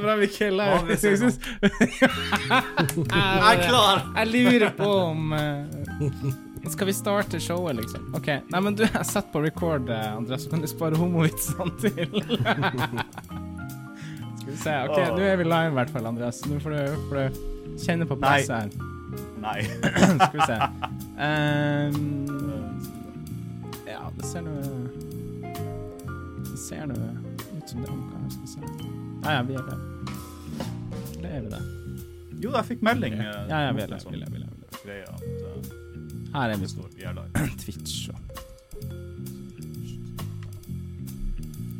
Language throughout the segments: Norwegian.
Bra, Mikkel. Jeg, jeg, Jeg er klar! jeg lurer på om eh, Skal vi starte showet, liksom? OK. Nei, men du, jeg setter på record, eh, Andreas, så kan du spare homovitsene til. Skal vi se. OK, nå er vi live, i hvert fall, Andreas. Nå får du, får du kjenne på presset her. Nei. Skal vi se. Um, ja, det ser nå Det ser nå ut som det jeg skal si. Ja, ja, vi er det. Eller er vi det? Jo, jeg fikk melding. eh, Ja, ja, vi er det. sånn Vi er vi vi at eh, Her er vi står vi er live. Twitch og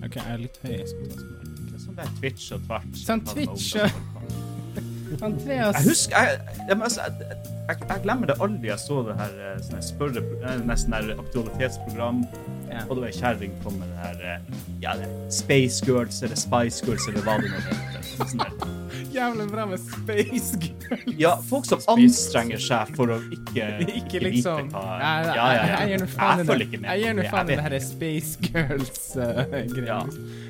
OK, jeg er litt høy. Jeg skal ta sånn. Det er sånn der Twitch og tvert. Sånn Twitch. Andreas Jeg husker jeg, jeg, altså, jeg, jeg, jeg glemmer det aldri jeg så det her eh, spørre, eh, nesten her aktualitetsprogram, Ja. og det var ei kjerring på med det her eh, ja, det Space Girls eller Spice Girls eller hva det nå heter. Sånn. Jævlig bra med Space Girls. Ja, folk som anstrenger seg for å ikke, Ikke liksom vite hva Ja, ja, Ja, ja, ja. Jeg gir nå faen i det. Jeg gir nå faen i det her Space Girls-greia.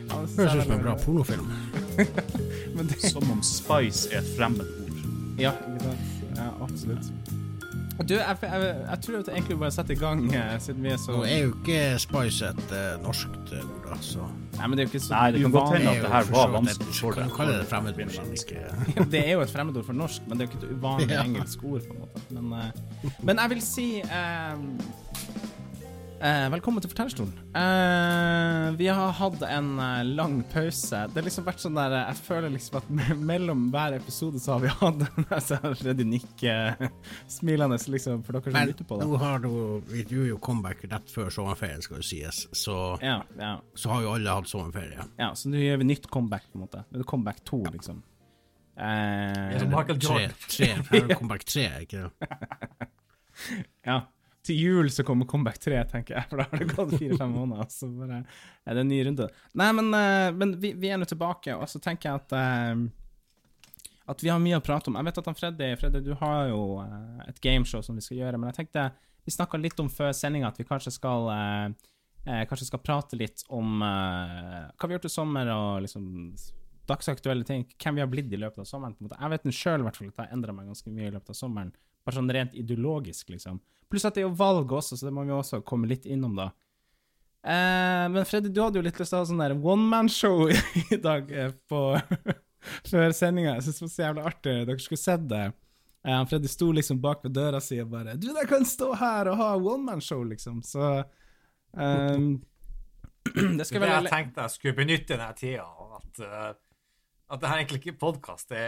Uh, Høres ut som en bra pornofilm. Men det, Som om Spice er et fremmed ord. ja, ikke sant? Ja, absolutt. Du, jeg, jeg, jeg tror at jeg egentlig bare setter i gang, eh, siden vi er så Nå er jo ikke Spice et uh, norskt eh, ord, altså. Nei, men det er jo ikke så Nei, det kan godt hende at det her var vanskelig for Kan deg. du kalle det fremmedord, for norsk? ja, Det er jo et fremmedord for norsk, men det er jo ikke et uvanlig Ja. engelsk ord. på en måte. Men, eh, men jeg vil si eh, eh, Velkommen til Fortellerstolen. Eh, vi har hatt en eh, lang pause. Det har liksom vært sånn der eh, Jeg føler liksom at me mellom hver episode så har vi hatt en altså, Freddy Nick eh, liksom, for dere som lytter på det. nå har du Vi gjorde jo comeback rett før sommerferien, skal det sies, så, Ja, ja, så har jo alle hatt sommerferie. ja, så nå gjør vi nytt comeback, på en måte. Det er comeback to, liksom. Eh, Som Michael Jordan. tre, er comeback tre, ikke det? Ja. Til jul så kommer Comeback 3, tenker jeg, for da har det gått fire-fem måneder. Så bare er det en ny runde. Nei, men, eh, men vi, vi er nå tilbake, og så tenker jeg at eh, At vi har mye å prate om. Jeg vet at han Freddy, Freddy du har jo eh, et gameshow som vi skal gjøre, men jeg tenkte Vi snakka litt om før sendinga at vi kanskje skal Kanskje skal prate litt om hva vi har gjort i sommer, og liksom dagsaktuelle ting. Hvem vi har blitt i løpet av sommeren. på en måte. Jeg vet sjøl at jeg har endra meg ganske mye i løpet av sommeren. Bare sånn rent ideologisk, liksom. Pluss at det er jo valg også, så det må vi også komme litt innom, da. Eh, men Freddy, du hadde jo litt lyst til å ha sånn der one man-show i dag eh, på før sendinga. Jeg synes det var så jævlig artig. Dere skulle sett det. Eh, Freddy sto liksom bak ved døra si og bare Du, jeg kan stå her og ha one man-show, liksom. Så ehm, Det Det jeg tenkte jeg skulle benytte denne tida, at, eh, at det her egentlig ikke er podkast, det,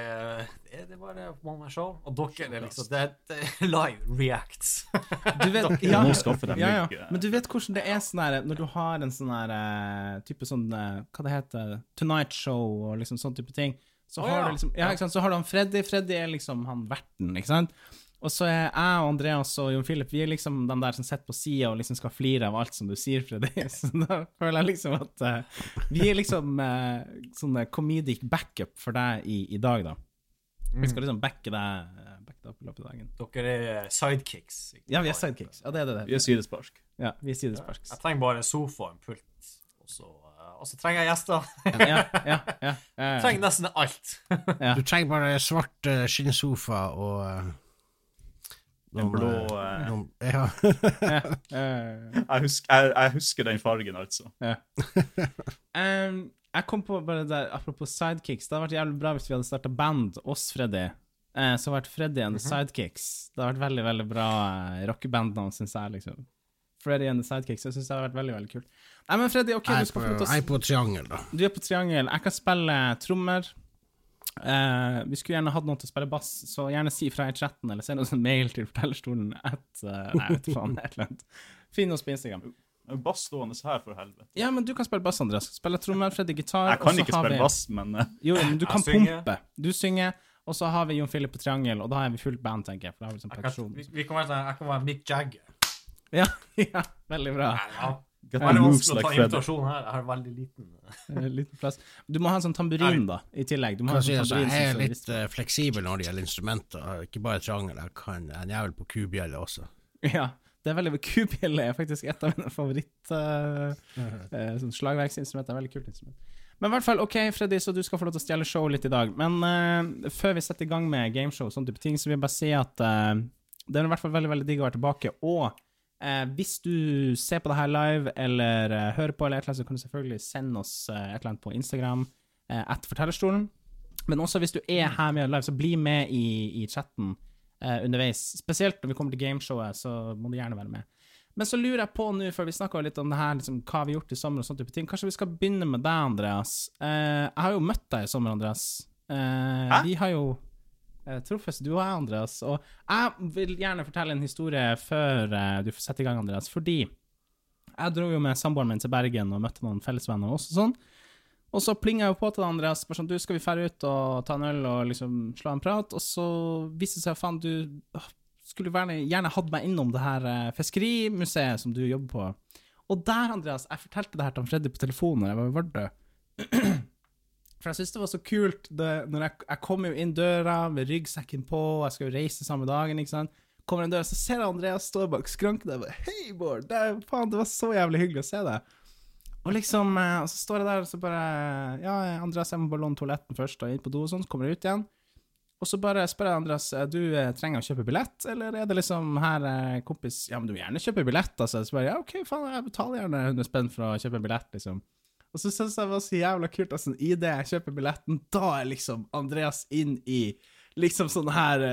det, det er bare one man show. Og dere det er liksom det, det er live reacts. Du vet, Dere må skaffe dem ja, ja. eh. Men du vet hvordan det er sånn her Når du har en sånn her eh, type sånn eh, Hva det heter Tonight Show og liksom sånn type ting. Så Å, har ja. du liksom Ja, ikke sant. Så har du han Freddy. Freddy er liksom han verten, ikke sant. Og så er jeg og Andreas og Jon Philip Vi er liksom de der som sitter på sida og liksom skal flire av alt som du sier, Freddy. Så da føler jeg liksom at uh, vi er liksom uh, sånn comedic backup for deg i, i dag, da. Vi skal liksom backe deg, eh, backe deg opp i løpet av dagen. Dere er sidekicks. ikke Ja, vi er sidekicks. Ja, det er det. Vi er sidespark. Ja, vi er sidespark. Jeg trenger bare en sofa og en pult, og så, og så trenger jeg gjester. ja, ja, ja, ja, trenger nesten alt. Du trenger bare svart skinnsofa og uh, En blå eh, noen, Ja. Eh, jeg, husker, jeg, jeg husker den fargen, altså. em, jeg kom på bare der, apropos sidekicks, det hadde vært jævlig bra hvis vi hadde starta band, oss Freddy. Eh, så hadde vært Freddy and the Sidekicks. Det hadde vært veldig, veldig bra uh, rockebandnavn, syns jeg, liksom. Freddy and the Sidekicks. Jeg syns det hadde vært veldig, veldig kult. Nei, men Freddy, OK, Jeg du skal få lov til å jeg er på triangel, da. Du er på triangel. Jeg kan spille trommer. Eh, vi skulle gjerne hatt noen til å spille bass, så gjerne si fra i chatten, eller send oss en mail til fortellerstolen at uh, Nei, vet faen, et eller annet. Finn oss på Instagram. Bass stående her, for helvete. Ja, men du kan spille bass, Andreas. Spille trommer, Freddy gitar. Jeg kan ikke spille vi- bass, men eh, Jo, men du kan synger. pumpe. Du synger, og så har vi Jon Philip på triangel, og da har vi fullt band, tenker jeg. For da har vi sånn Jeg kan, vi, vi kan være, sånn- jeg kan være Mick Jagger. Ja, ja, veldig bra. Ja, ja. Get the moves like Freddy. invitasjon her. Jeg har veldig liten Eh, Liten plass. Du må ha en sånn tamburin, da, i tillegg. Du må ha Kan en si, sånn altså, jeg er litt eh, fleksibel når det gjelder instrumenter. Ikke bare triangel. Jeg kan jeg er en jævel på kubjelle også. Ja, det er veldig Kubjelle er faktisk et av mine favoritt uh, sånn slagverksinstrumenter. Veldig kult instrument. Men i hvert fall, OK, Freddy, så du skal få lov til å stjele showet litt i dag. Men uh, før vi setter i gang med gameshow og sånne type ting, så vil jeg bare si at eh, det er i hvert fall veldig veldig digg å være tilbake. Og eh, hvis du ser på det her live, eller eh, hører på, eller et eller annet, så kan du selvfølgelig sende oss eh, et eller annet på Instagram, eh, at fortellerstolen. Men også hvis du er her med live, så bli med i, i chatten eh, underveis. Spesielt når vi kommer til gameshowet, så må du gjerne være med. Men så lurer jeg på nå, før vi snakker litt om det her, liksom, hva vi har gjort i sommer og sånne type ting. Kanskje vi skal begynne med deg, Andreas. Eh, jeg har jo møtt deg i sommer, Andreas. Eh, Hæ? vi har jo truffes, du og jeg, Andreas. Og jeg vil gjerne fortelle en historie før eh, du får sette i gang, Andreas. Fordi jeg dro jo med samboeren min til Bergen og møtte noen fellesvenner og sånn. Og så plinga jeg jo på til deg, Andreas. Bare sånn, du, skal vi fære ut og ta en øl og liksom slå en prat? Og så viste det seg, faen, du skulle gjerne, gjerne hatt meg innom det her eh, fiskerimuseet som du jobber på. Og der, Andreas, jeg fortalte det her til Freddy på telefonen da jeg var i Vardø. For jeg syntes det var så kult det, når jeg, jeg kom jo inn døra med ryggsekken på, jeg skal jo reise samme dagen, ikke sant. Kommer inn døra, så ser jeg Andreas stå bak skranken og bare, Hei, Bård! Det, faen, det var så jævlig hyggelig å se deg. Og liksom, eh, og så står jeg der og så bare Ja, Andreas, jeg må bare låne toaletten først, og inn på do og sånn, så kommer jeg ut igjen. Og så bare spør jeg Andreas, eh, du eh, trenger å kjøpe billett, eller er det liksom her, kompis Ja, men du vil gjerne kjøpe billett, altså. Så bare ja, OK, faen, jeg betaler gjerne 100 spenn for å kjøpe billett, liksom. Og så syns jeg det var så jævla kult, at i det jeg kjøper billetten, da er liksom Andreas inn i liksom sånn her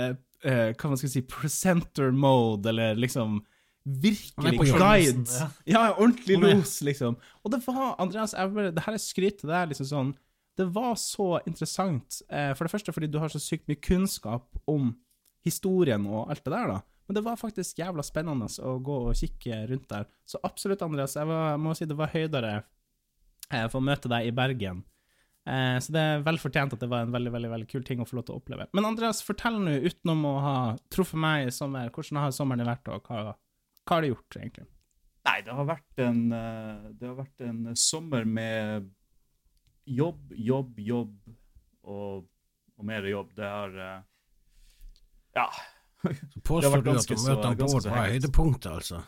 uh, Hva man skal si, presenter mode, eller liksom virkelig guide. Ja. Ja, ordentlig los, liksom. Og det var, Andreas, jeg det her er skryt til deg, liksom sånn Det var så interessant. Eh, for det første fordi du har så sykt mye kunnskap om historien og alt det der, da. Men det var faktisk jævla spennende å gå og kikke rundt der. Så absolutt, Andreas, jeg, var, må si det var høydere for å møte deg i Bergen. Eh, så det er vel fortjent at det var en veldig veldig, veldig kul ting å få lov til å oppleve. Men Andreas, fortell nå, utenom å ha truffet meg i sommer, hvordan har sommeren vært, og hva, hva har du gjort, egentlig? Nei, det har vært en, eh, det har vært en sommer med jobb, jobb, jobb og, og mer jobb. Det har eh, Ja. Så påstår du at å møte Bård var høydepunktet, altså?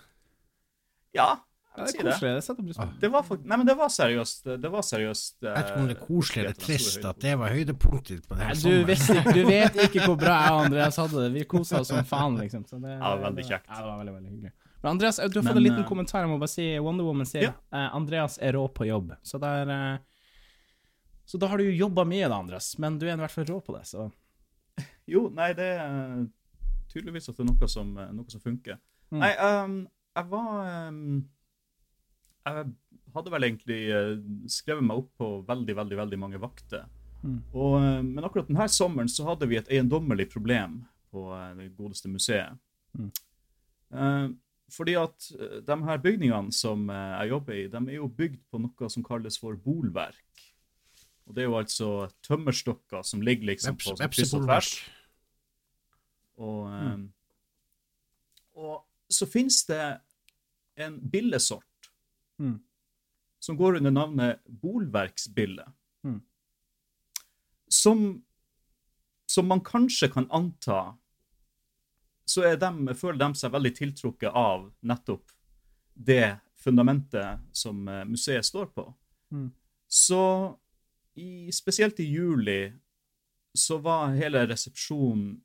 Ja, Ja, det er koselig. Det setter pris på. Det var, for, nei, men det var seriøst. Det var seriøst Jeg vet ikke om det er koselig eller av trist at det var høydepunktet på denne du, sommeren. visste, ikke- du vet ikke hvor bra jeg og Andreas hadde det. Vi kosa oss som faen, liksom. Så det, Ja, veldig kjekt. Ja, det var veldig, veldig hyggelig. Men Andreas, du har fått en liten eh, kommentar. Jeg må bare si Wonder Woman sier Ja. uh, Andreas er rå på jobb. Så der uh, Så da har du jo jobba mye, da, Andreas. Men du er i hvert fall rå på det, så Jo, nei, det er tydeligvis at det er noe som, eh, noe som funker. Mm. Nei, um, jeg var ehm, Jeg hadde vel egentlig eh, skrevet meg opp på veldig, veldig veldig mange vakter. Mm. Og, eh, men akkurat denne sommeren så hadde vi et eiendommelig problem på eh, det godeste museet. Mm. Eh, fordi at de her bygningene som jeg jobber i, de er jo bygd på noe som kalles for bolverk. Og det er jo altså tømmerstokker som ligger liksom på kryss og tvers. Og, Mm. og så finnes det en billesort Mm. som går under navnet bolverksbille. Mm. Som, som man kanskje kan anta så er dem, føler de seg veldig tiltrukket av nettopp det fundamentet som eh, museet står på. Mm. Så i, spesielt i juli så var hele resepsjonen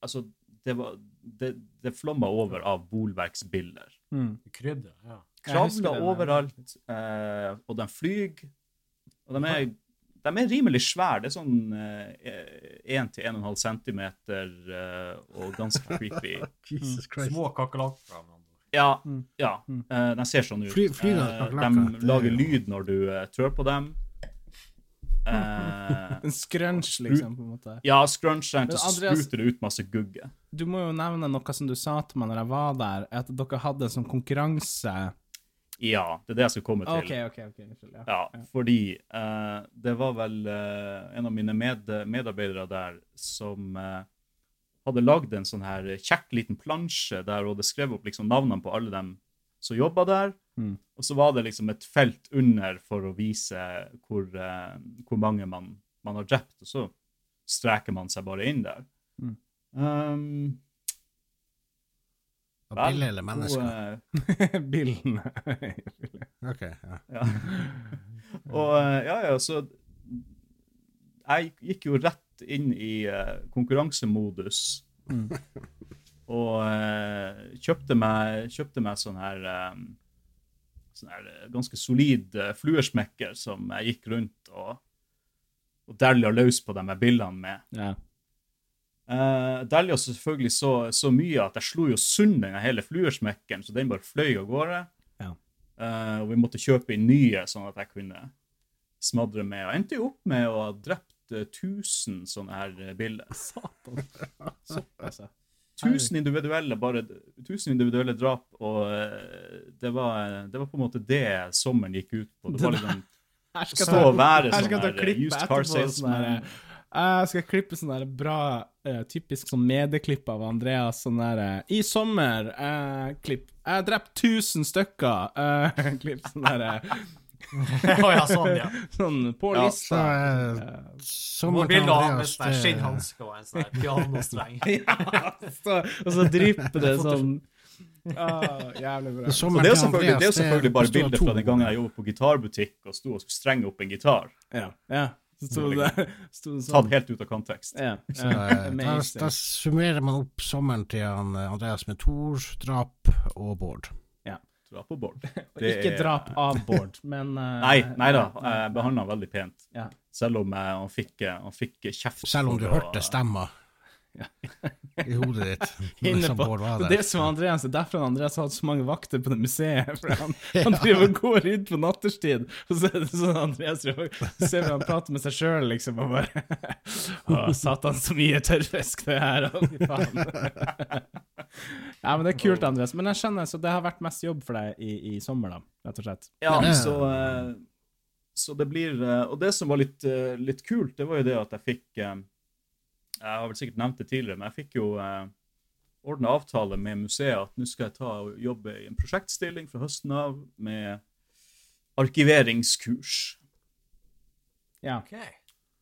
Altså, det var Det, det flomma over av bolverksbiller. mm. Krydder, ja. Kravler overalt, eh, og de flyr. Og de er, de er rimelig svære. Det er sånn 1 til 1,5 cm eh, og ganske creepy. Jesus Christ. Små kakerlakker. Ja, Mm. ja Mm. eh, de ser sånn ut. Fly- fly, Eh, de er lager lyd når du eh, trør på dem. Eh, En scrunch, liksom, på en måte. ja, scrunch Men så Andreas- spruter det ut masse gugge. Du må jo nevne noe som du sa til meg når jeg var der, at dere hadde en sånn konkurranse Ja, det er det jeg skal komme til. OK, OK. ok, unnskyld. Ja. Ja, fordi uh, det var vel uh, en av mine med, medarbeidere der som uh, hadde lagd en sånn her kjekk liten plansje der hun hadde skrevet opp liksom navnene på alle dem som jobba der. Mm. Og så var det liksom et felt under for å vise hvor, hvor mange man, man har drept, og så streker man seg bare inn der. Mm. Um, Av Bille eller menneske? Billen. Ok, ja. Ja. Og eh, ja, ja, så Jeg gikk jo rett inn i uh, konkurransemodus. Og uh, kjøpte meg, kjøpte meg sånn her um, Sånn her ganske solid uh, fluesmekker som jeg gikk rundt og, og dælja løs på de billene med. Ja. Uh, Dælja selvfølgelig så, så mye at jeg slo jo sund den hele fluesmekkeren, så den bare fløy av gårde. Ja. Uh, og vi måtte kjøpe inn nye, sånn at jeg kunne smadre med. Og endte jo opp med å ha drept eh, 1000 sånne her eh, biller. Satan. Såpass, ja. 1000 individuelle, bare 1000 individuelle drap, og eh, det var, det var på en måte det sommeren gikk ut på. Det var liksom Her å skal stå og være sånn her used car sånn salesman. der, Jeg skal klippe sånn der bra, uh, typisk sånn medieklipp av Andreas. Sånn der uh, I sommer, uh, klipp. Jeg drept 1000 stykker. uh, klipp sånn der eh, Å ja, sånn, ja. Sånn på Ja, lista. Så Og sommeren til bildet med sånn her skinnhansker og en sånn pianostreng. ja, så, og så drypper det sånn ah, Jævlig bra. det Så det er jo selvfølgelig, det er selvfølgelig bare bildet bilder fra den gangen jeg jobbet på gitarbutikk og sto og skulle strenge opp en gitar. Ja. ja. Så sto det der sto det Tatt sånn. helt ut av kontekst. Ja. Ja. eh, da, da summerer man opp sommeren til han, eh, Andreas med Thor, drap og Bård. Ja. Drap og Bård. Og Det ikke drap av Bård, men eh, Nei, nei da. Jeg behandla han veldig pent. Ja. Selv om han fikk, han fikk kjeft. Selv om du hørte stemmer Ja. I hodet ditt. Inne som på. Var Det der. det som er Andreas, det er derfor Andreas har hatt så mange vakter på det museet. For han, han driver og går rundt på natterstid, og så er det sånn Andreas ser vi han prater med seg sjøl, liksom, og bare Å, satan, så mye tørrfisk det her, å, fy faen. Ja, men det er kult, Andreas. Men jeg skjønner, så det har vært mest jobb for deg i, i sommer, da, rett og slett. Ja, så, eh, så det blir eh, Og det som var litt, eh, litt kult, det var jo det at jeg fikk Jeg har vel sikkert nevnt det tidligere, men jeg fikk jo eh, ordna avtale med museet at nå skal jeg ta og jobbe i en prosjektstilling fra høsten av med arkiveringskurs. Ja. Ok.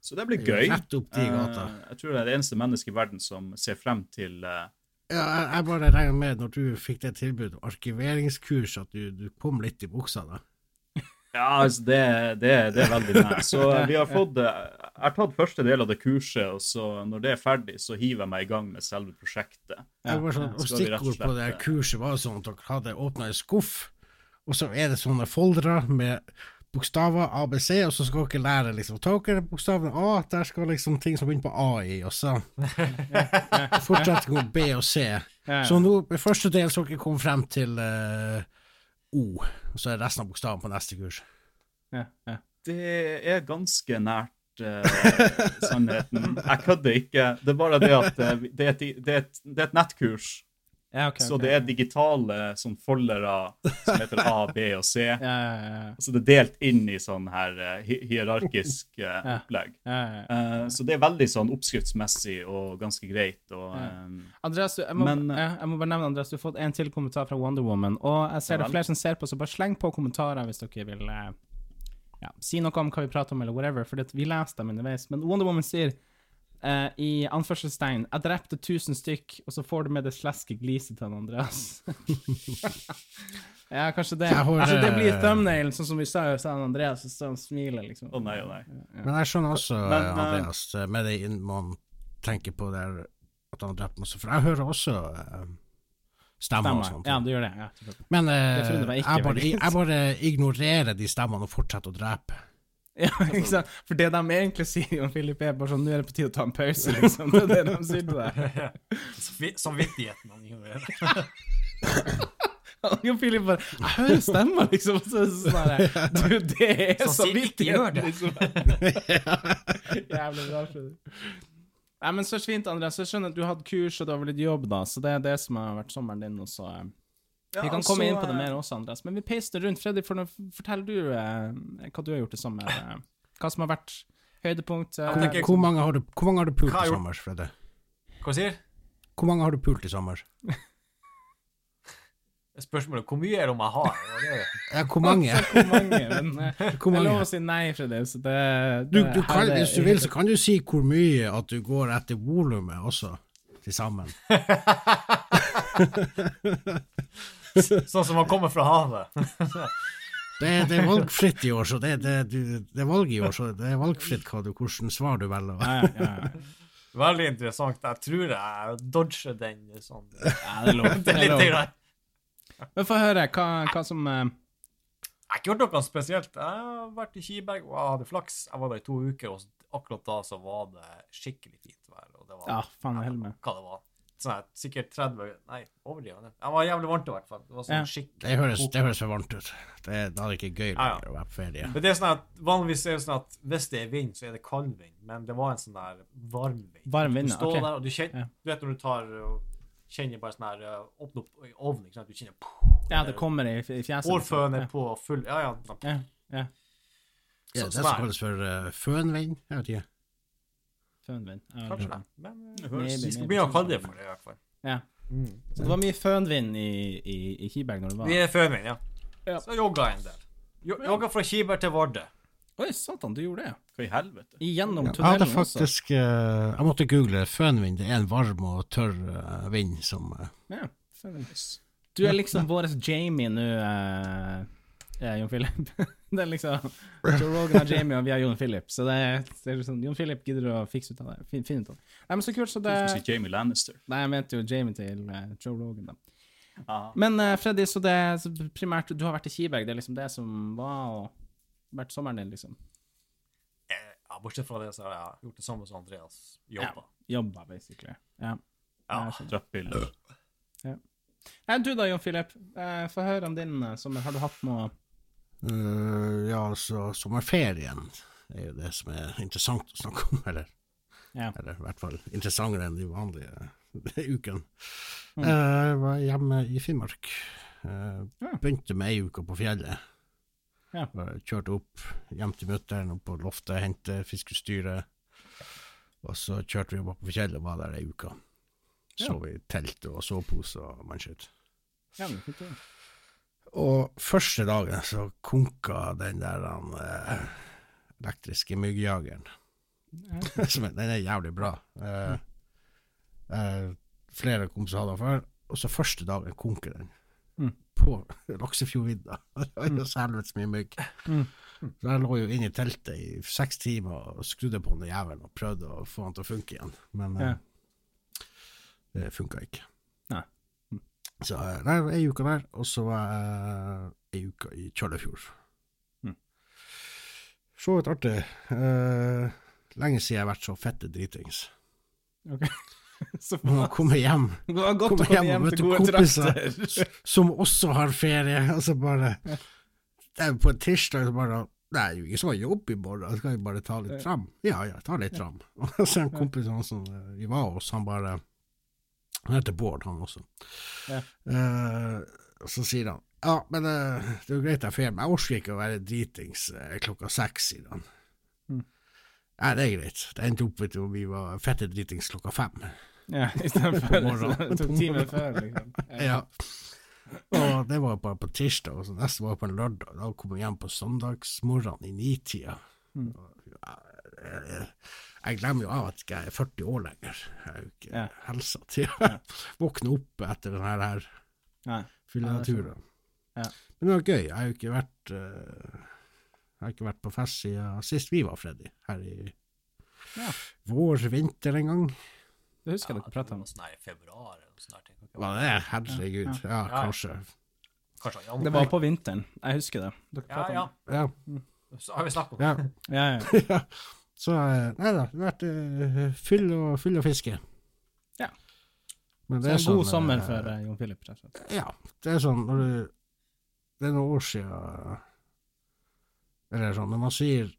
Så det blir gøy. Rett opp de gata. Eh, jeg tror jeg er det eneste mennesket i verden som ser frem til eh, Ja, jeg, jeg bare regner med, når du fikk det tilbudet om arkiveringskurs, at du, du kom litt i buksa da. Ja, altså det, det, det er veldig nært. Så eh, vi har fått eh, Jeg har tatt første del av det kurset, og så når det er ferdig, så hiver jeg meg i gang med selve prosjektet. Ja. sånn, og Stikkord på det kurset var sånn at dere hadde åpna en skuff, og så er det sånne foldere med bokstaver ABC, og så skal dere lære liksom Ta dere bokstaven A, der skal liksom ting som begynner på A i, og så fortsetter med B og C. Så nå, i første del så dere kom frem til eh, O, og så er resten av bokstaven på neste kurs. Ja, ja. Det er ganske nært uh, sannheten. Jeg kødder ikke. Det er bare det at eh, det er et, det er et, det er et nettkurs. Ja okay, Så okay. det er digitale sånn foldere som heter A, B og C. Ja, ja, ja, ja. Så det er delt inn i sånn her uh, hi- hierarkisk Ja. opplegg. Eh, så det er veldig sånn oppskriftsmessig og ganske greit. Og, eh, Andreas, du, jeg, må, Men, jeg må bare nevne Andreas, du har fått en til kommentar fra Wonder Woman. Og jeg ser det er flere som ser på, så bare sleng på kommentarer hvis dere vil ja, si noe om hva vi prater om, eller whatever. For vi leser dem underveis. Men Wonder Woman sier eh, i anførselstegn 'Jeg drepte 1000 stykk', og så får du med det sleske gliset til han Andreas. ja, kanskje det. Har, Kanskje det blir eh, thumbnail, sånn som vi sa, sa han Andreas, og så han smiler, liksom. Å nei, å nei. Men jeg skjønner også, Men, eh, Andreas, eh, med det inn- man tenker på der at han har drept masse, for jeg hører også uh, stemmer og sånt. Ja, du gjør det. Ja. Men uh, Det jeg, bare, jeg bare ignorerer de stemmene og fortsetter å drepe. Ja, ikke sant? For det de egentlig sier, om Philip, er bare sånn Nå er det på tide å ta en pause, liksom. Det er det de sier til deg. Samvi- Samvittigheten han gjorde. Og Philip bare Jeg hører stemma, liksom. Så er det sånn her Du, det er Så så gjør det. Liksom. Jævlig bra. Nei, men så fint, Andreas. Jeg skjønner at du hadde kurs og du har vel litt jobb, da, så det er det som har vært sommeren din. Og så eh, Ja, Vi kan komme så, inn på det eh, mer også, Andreas. Men vi peiser rundt. Freddy, fortell du eh, hva du har gjort i sommer. eh, hva som har vært høydepunkt. eh, hvor, tenker- Hvor mange har du, hvor mange har du pult har i sommer, Freddy? Hva sier? Hvor mange har du pult i sommer? Spørsmålet hvor mye er det om jeg har? Ja, hvor mange? Hvor mange? Men eh, Hvor det er lov å si nei, Freddy. Så det, det du kan, er- hvis du vil, så kan du si hvor mye at du går etter volumet også, til sammen. Sånn som man kommer fra havet. Det, det er valgfritt i år, så det, det, du, det er valg i år, så det er valgfritt hva du, hvordan svar du velger. Ja, ja, ja. Veldig interessant. Jeg tror jeg dodger den sånn. ja det er lov. Det er litt lov. Men få høre hva, hva som uh... Jeg har ikke gjort noe spesielt. Jeg har vært i Kiberg og jeg hadde flaks. Jeg var der i to uker, og akkurat da så var det skikkelig fint vær. Og det var Ja, faen jeg med. hva det var. Sånn her, sikkert 30 Nei, overdrivende. Jeg var jævlig varmt i hvert fall. Det var sånn Ja. skikkelig Det høres, det høres for varmt ut. Det, da er det ikke gøy Ja, ja. å være på ferie. Men det er sånn at Vanligvis er det sånn at hvis det er vind, så er det kald vind. Men det var en sånn der varm vind. Varm vind, Du står okay. der, og du kjenner Ja. Du vet når du tar og kjenner bare sånn her uh, Åpner opp i ovnen, ikke sant? Du kjenner Ja, det kommer i, fjeset. Hårføen er på full Ja, ja. ja. ja. Ja, Så- det sånn er det. kalles for uh, fønvind. Jeg vet ikke. Fønvind. Ja, Kanskje det. det. Men uh, Det høres- vi skal begynne å kalle det for det, i hvert fall. Ja. Mm. Så det var mye fønvind i, i, i Kiberg når du var Vi er fønvind, ja. Ja. Så jogga jeg en del. Jo, jogga fra Kiberg til Vardø. Oi, satan, du gjorde det. Hva i helvete? Igjennom Jeg hadde tunnelen også. faktisk eh, Jeg måtte google fønvind. Det er en varm og tørr uh, vind som uh, Ja, fønvind. Du er liksom vår Jamie nå, eh, ja, Jon Philip. det er liksom Joe Rogan og Jamie, og vi har Jon Philip. Så det er, det er sånn, Jon Philip gidder å fikse ut av det. Fin, finne ut av det. Nei, men så kult, så det Du skulle Jamie Lannister. Nei, jeg mente jo Jamie til uh, Joe Rogan, da. Ah. Men uh, Freddy, så det er så primært Du har vært i Kiberg, det er liksom det som var og vært sommeren din, liksom? Eh, Ja, bortsett fra det, så har jeg gjort det samme som Andreas. Jobba. Jobba, basically. Ja. Ja. Drappbilder. Nei, du da, Jon Philip. Eh, Få høre om din sommer. Har du hatt noe eh, Ja, så sommerferien er jo det som er interessant å snakke om, eller Ja. Eller i hvert fall interessantere enn de vanlige ukene. Mm. Uh, Jeg var hjemme i Finnmark. Uh, Ja. Begynte med ei uke på fjellet. Ja. Kjørte opp hjem til mutter'n, opp på loftet, hente fiskestyret. Og så kjørte vi opp på fjellet og var der ei uke. Så ja. vi telt og sovepose og mannskitt. Ja, men fint, det. Og første dagen så konka den der den, eh, elektriske myggjageren. Ja. Er- den er jævlig bra. Eh, eh, flere kompiser hadde den før, og så første dagen konker den. Mm. På Laksefjordvidda. Det var jo så helvetes mye mygg. Mm. Så jeg lå jo inne i teltet i seks timer og skrudde på den jævelen og prøvde å få den til å funke igjen. Men eh, Ja. det funka ikke. Så eh, nei, ei uke der, og så var jeg ei uke i Kjøllefjord. Mm. Så vidt artig. Uh, lenge siden jeg har vært så fette dritings. Ok. Så Når jeg kommer hjem, Det var godt å Kommer komme hjem hjem til gode trakter. som også har ferie, og så bare det er På en tirsdag så bare det er jo ingen som har jobb i morgen, skal vi bare ta litt tram? Ja, ja, ta litt tram. Og så en kompis som eh, vi var hos, han bare Han heter Bård, han også. Ja. Uh, så sier han ja, men uh, det er jo greit jeg ferie, men jeg orker ikke å være dritings uh, klokka seks, sier han. Mm. Nei, det er greit. Det endte opp med at vi var fette dritings klokka fem. Ja, istedenfor det to timer før, liksom. Ja. Og det var bare på tirsdag, og så neste var på en lørdag. Da kom jeg hjem på søndagsmorgenen i nitida. Mm. Ja, Jeg, glemmer jo av at jeg er 40 år lenger. Jeg har jo ikke Ja. helsa til å våkne opp etter denne her Nei. fylleturen. Ja. Men det var gøy. Jeg har jo ikke vært uh, Jeg har ikke vært på fest siden sist vi var, Freddy. Her i Ja. vår, vinter en gang. Det husker jeg dere prata om. Sånn her i februar eller noe sånt. her. Var det det? Herregud. Ja, Ja. kanskje. Kanskje Det var på vinteren. Jeg husker det. Dere Ja, ja. om det. Ja. Så har vi snakket om det. Ja, ja. ja. Så eh, nei da, det har vært uh, full, og, full og fiske. Ja. Men Så en god sånn, sommer eh, for uh, Jon Philip, rett og slett. Ja. Det er sånn når du Det er noen år siden Eller sånn, når man sier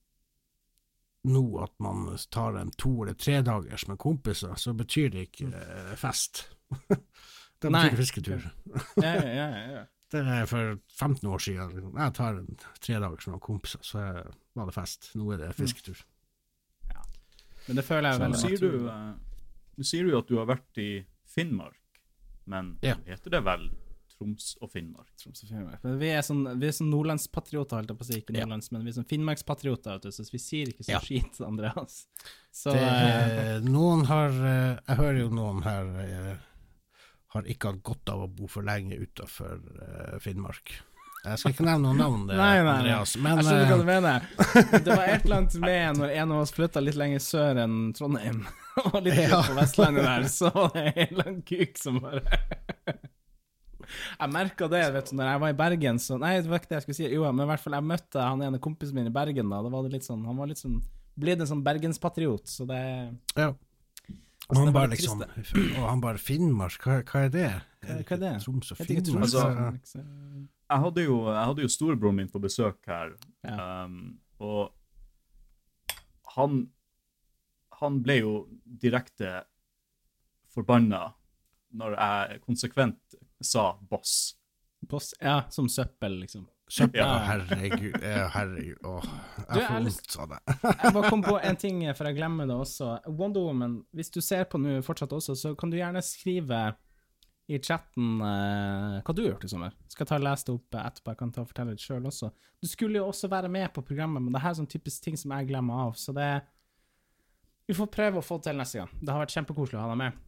nå at man tar en to eller tre dagers med kompiser, så betyr det ikke uh, fest. det betyr fisketur. Ja, ja, ja, ja. Det er for 15 år siden. Liksom. Jeg tar en tre dagers med kompiser, så var det fest. Nå er det fisketur. Men det føler jeg Så er nå veldig sier du, eh, nå sier du jo at du har vært i Finnmark, men Ja. heter det vel Troms og Finnmark? Troms og Finnmark. Men Vi er sånn, vi er sånn nordlandspatrioter, holdt jeg på å si. Ikke Ja. men vi er sånn finnmarkspatrioter, så vi sier ikke så Ja. skit, Andreas. Så det, eh, noen har eh, Jeg hører jo noen her har ikke hatt godt av å bo for lenge utafor Finnmark. Jeg skal ikke nevne noen navn, eh. Andreas, men Jeg skjønner hva eh, du mener. Det var et eller annet med når en av oss flytta litt lenger sør enn Trondheim, og litt Ja. på Vestlandet der, så var det en eller annen kuk som bare Jeg merka det, vet du, når jeg var i Bergen, så Nei, det var ikke det jeg skulle si. Jo, men i hvert fall, jeg møtte han ene kompisen min i Bergen, da. Da var det litt sånn Han var litt sånn blitt en sånn bergenspatriot, så det ja. Og han bare liksom Og han bare Finnmark, hva, hva er det? Hva, hva er det? Troms og Finnmark? Altså, Jeg hadde jo, jeg hadde jo storebroren min på besøk her, Ja. um, og han Han ble jo direkte forbanna når jeg konsekvent sa 'boss'. Boss, ja, som søppel, liksom. Søppel, Ja. herregud, herregud Åh, jeg jeg får vondt av det. Jeg bare kom på en ting, for jeg glemmer det også. Wonder Woman, hvis du ser på nå fortsatt også, så kan du gjerne skrive i chatten eh, hva du har gjort i sommer. Skal jeg ta og lese det opp eh, etterpå, jeg kan ta og fortelle det sjøl også. Du skulle jo også være med på programmet, men det her er sånn typisk ting som jeg glemmer av, så det Vi får prøve å få til neste gang. Det har vært kjempekoselig å ha deg med.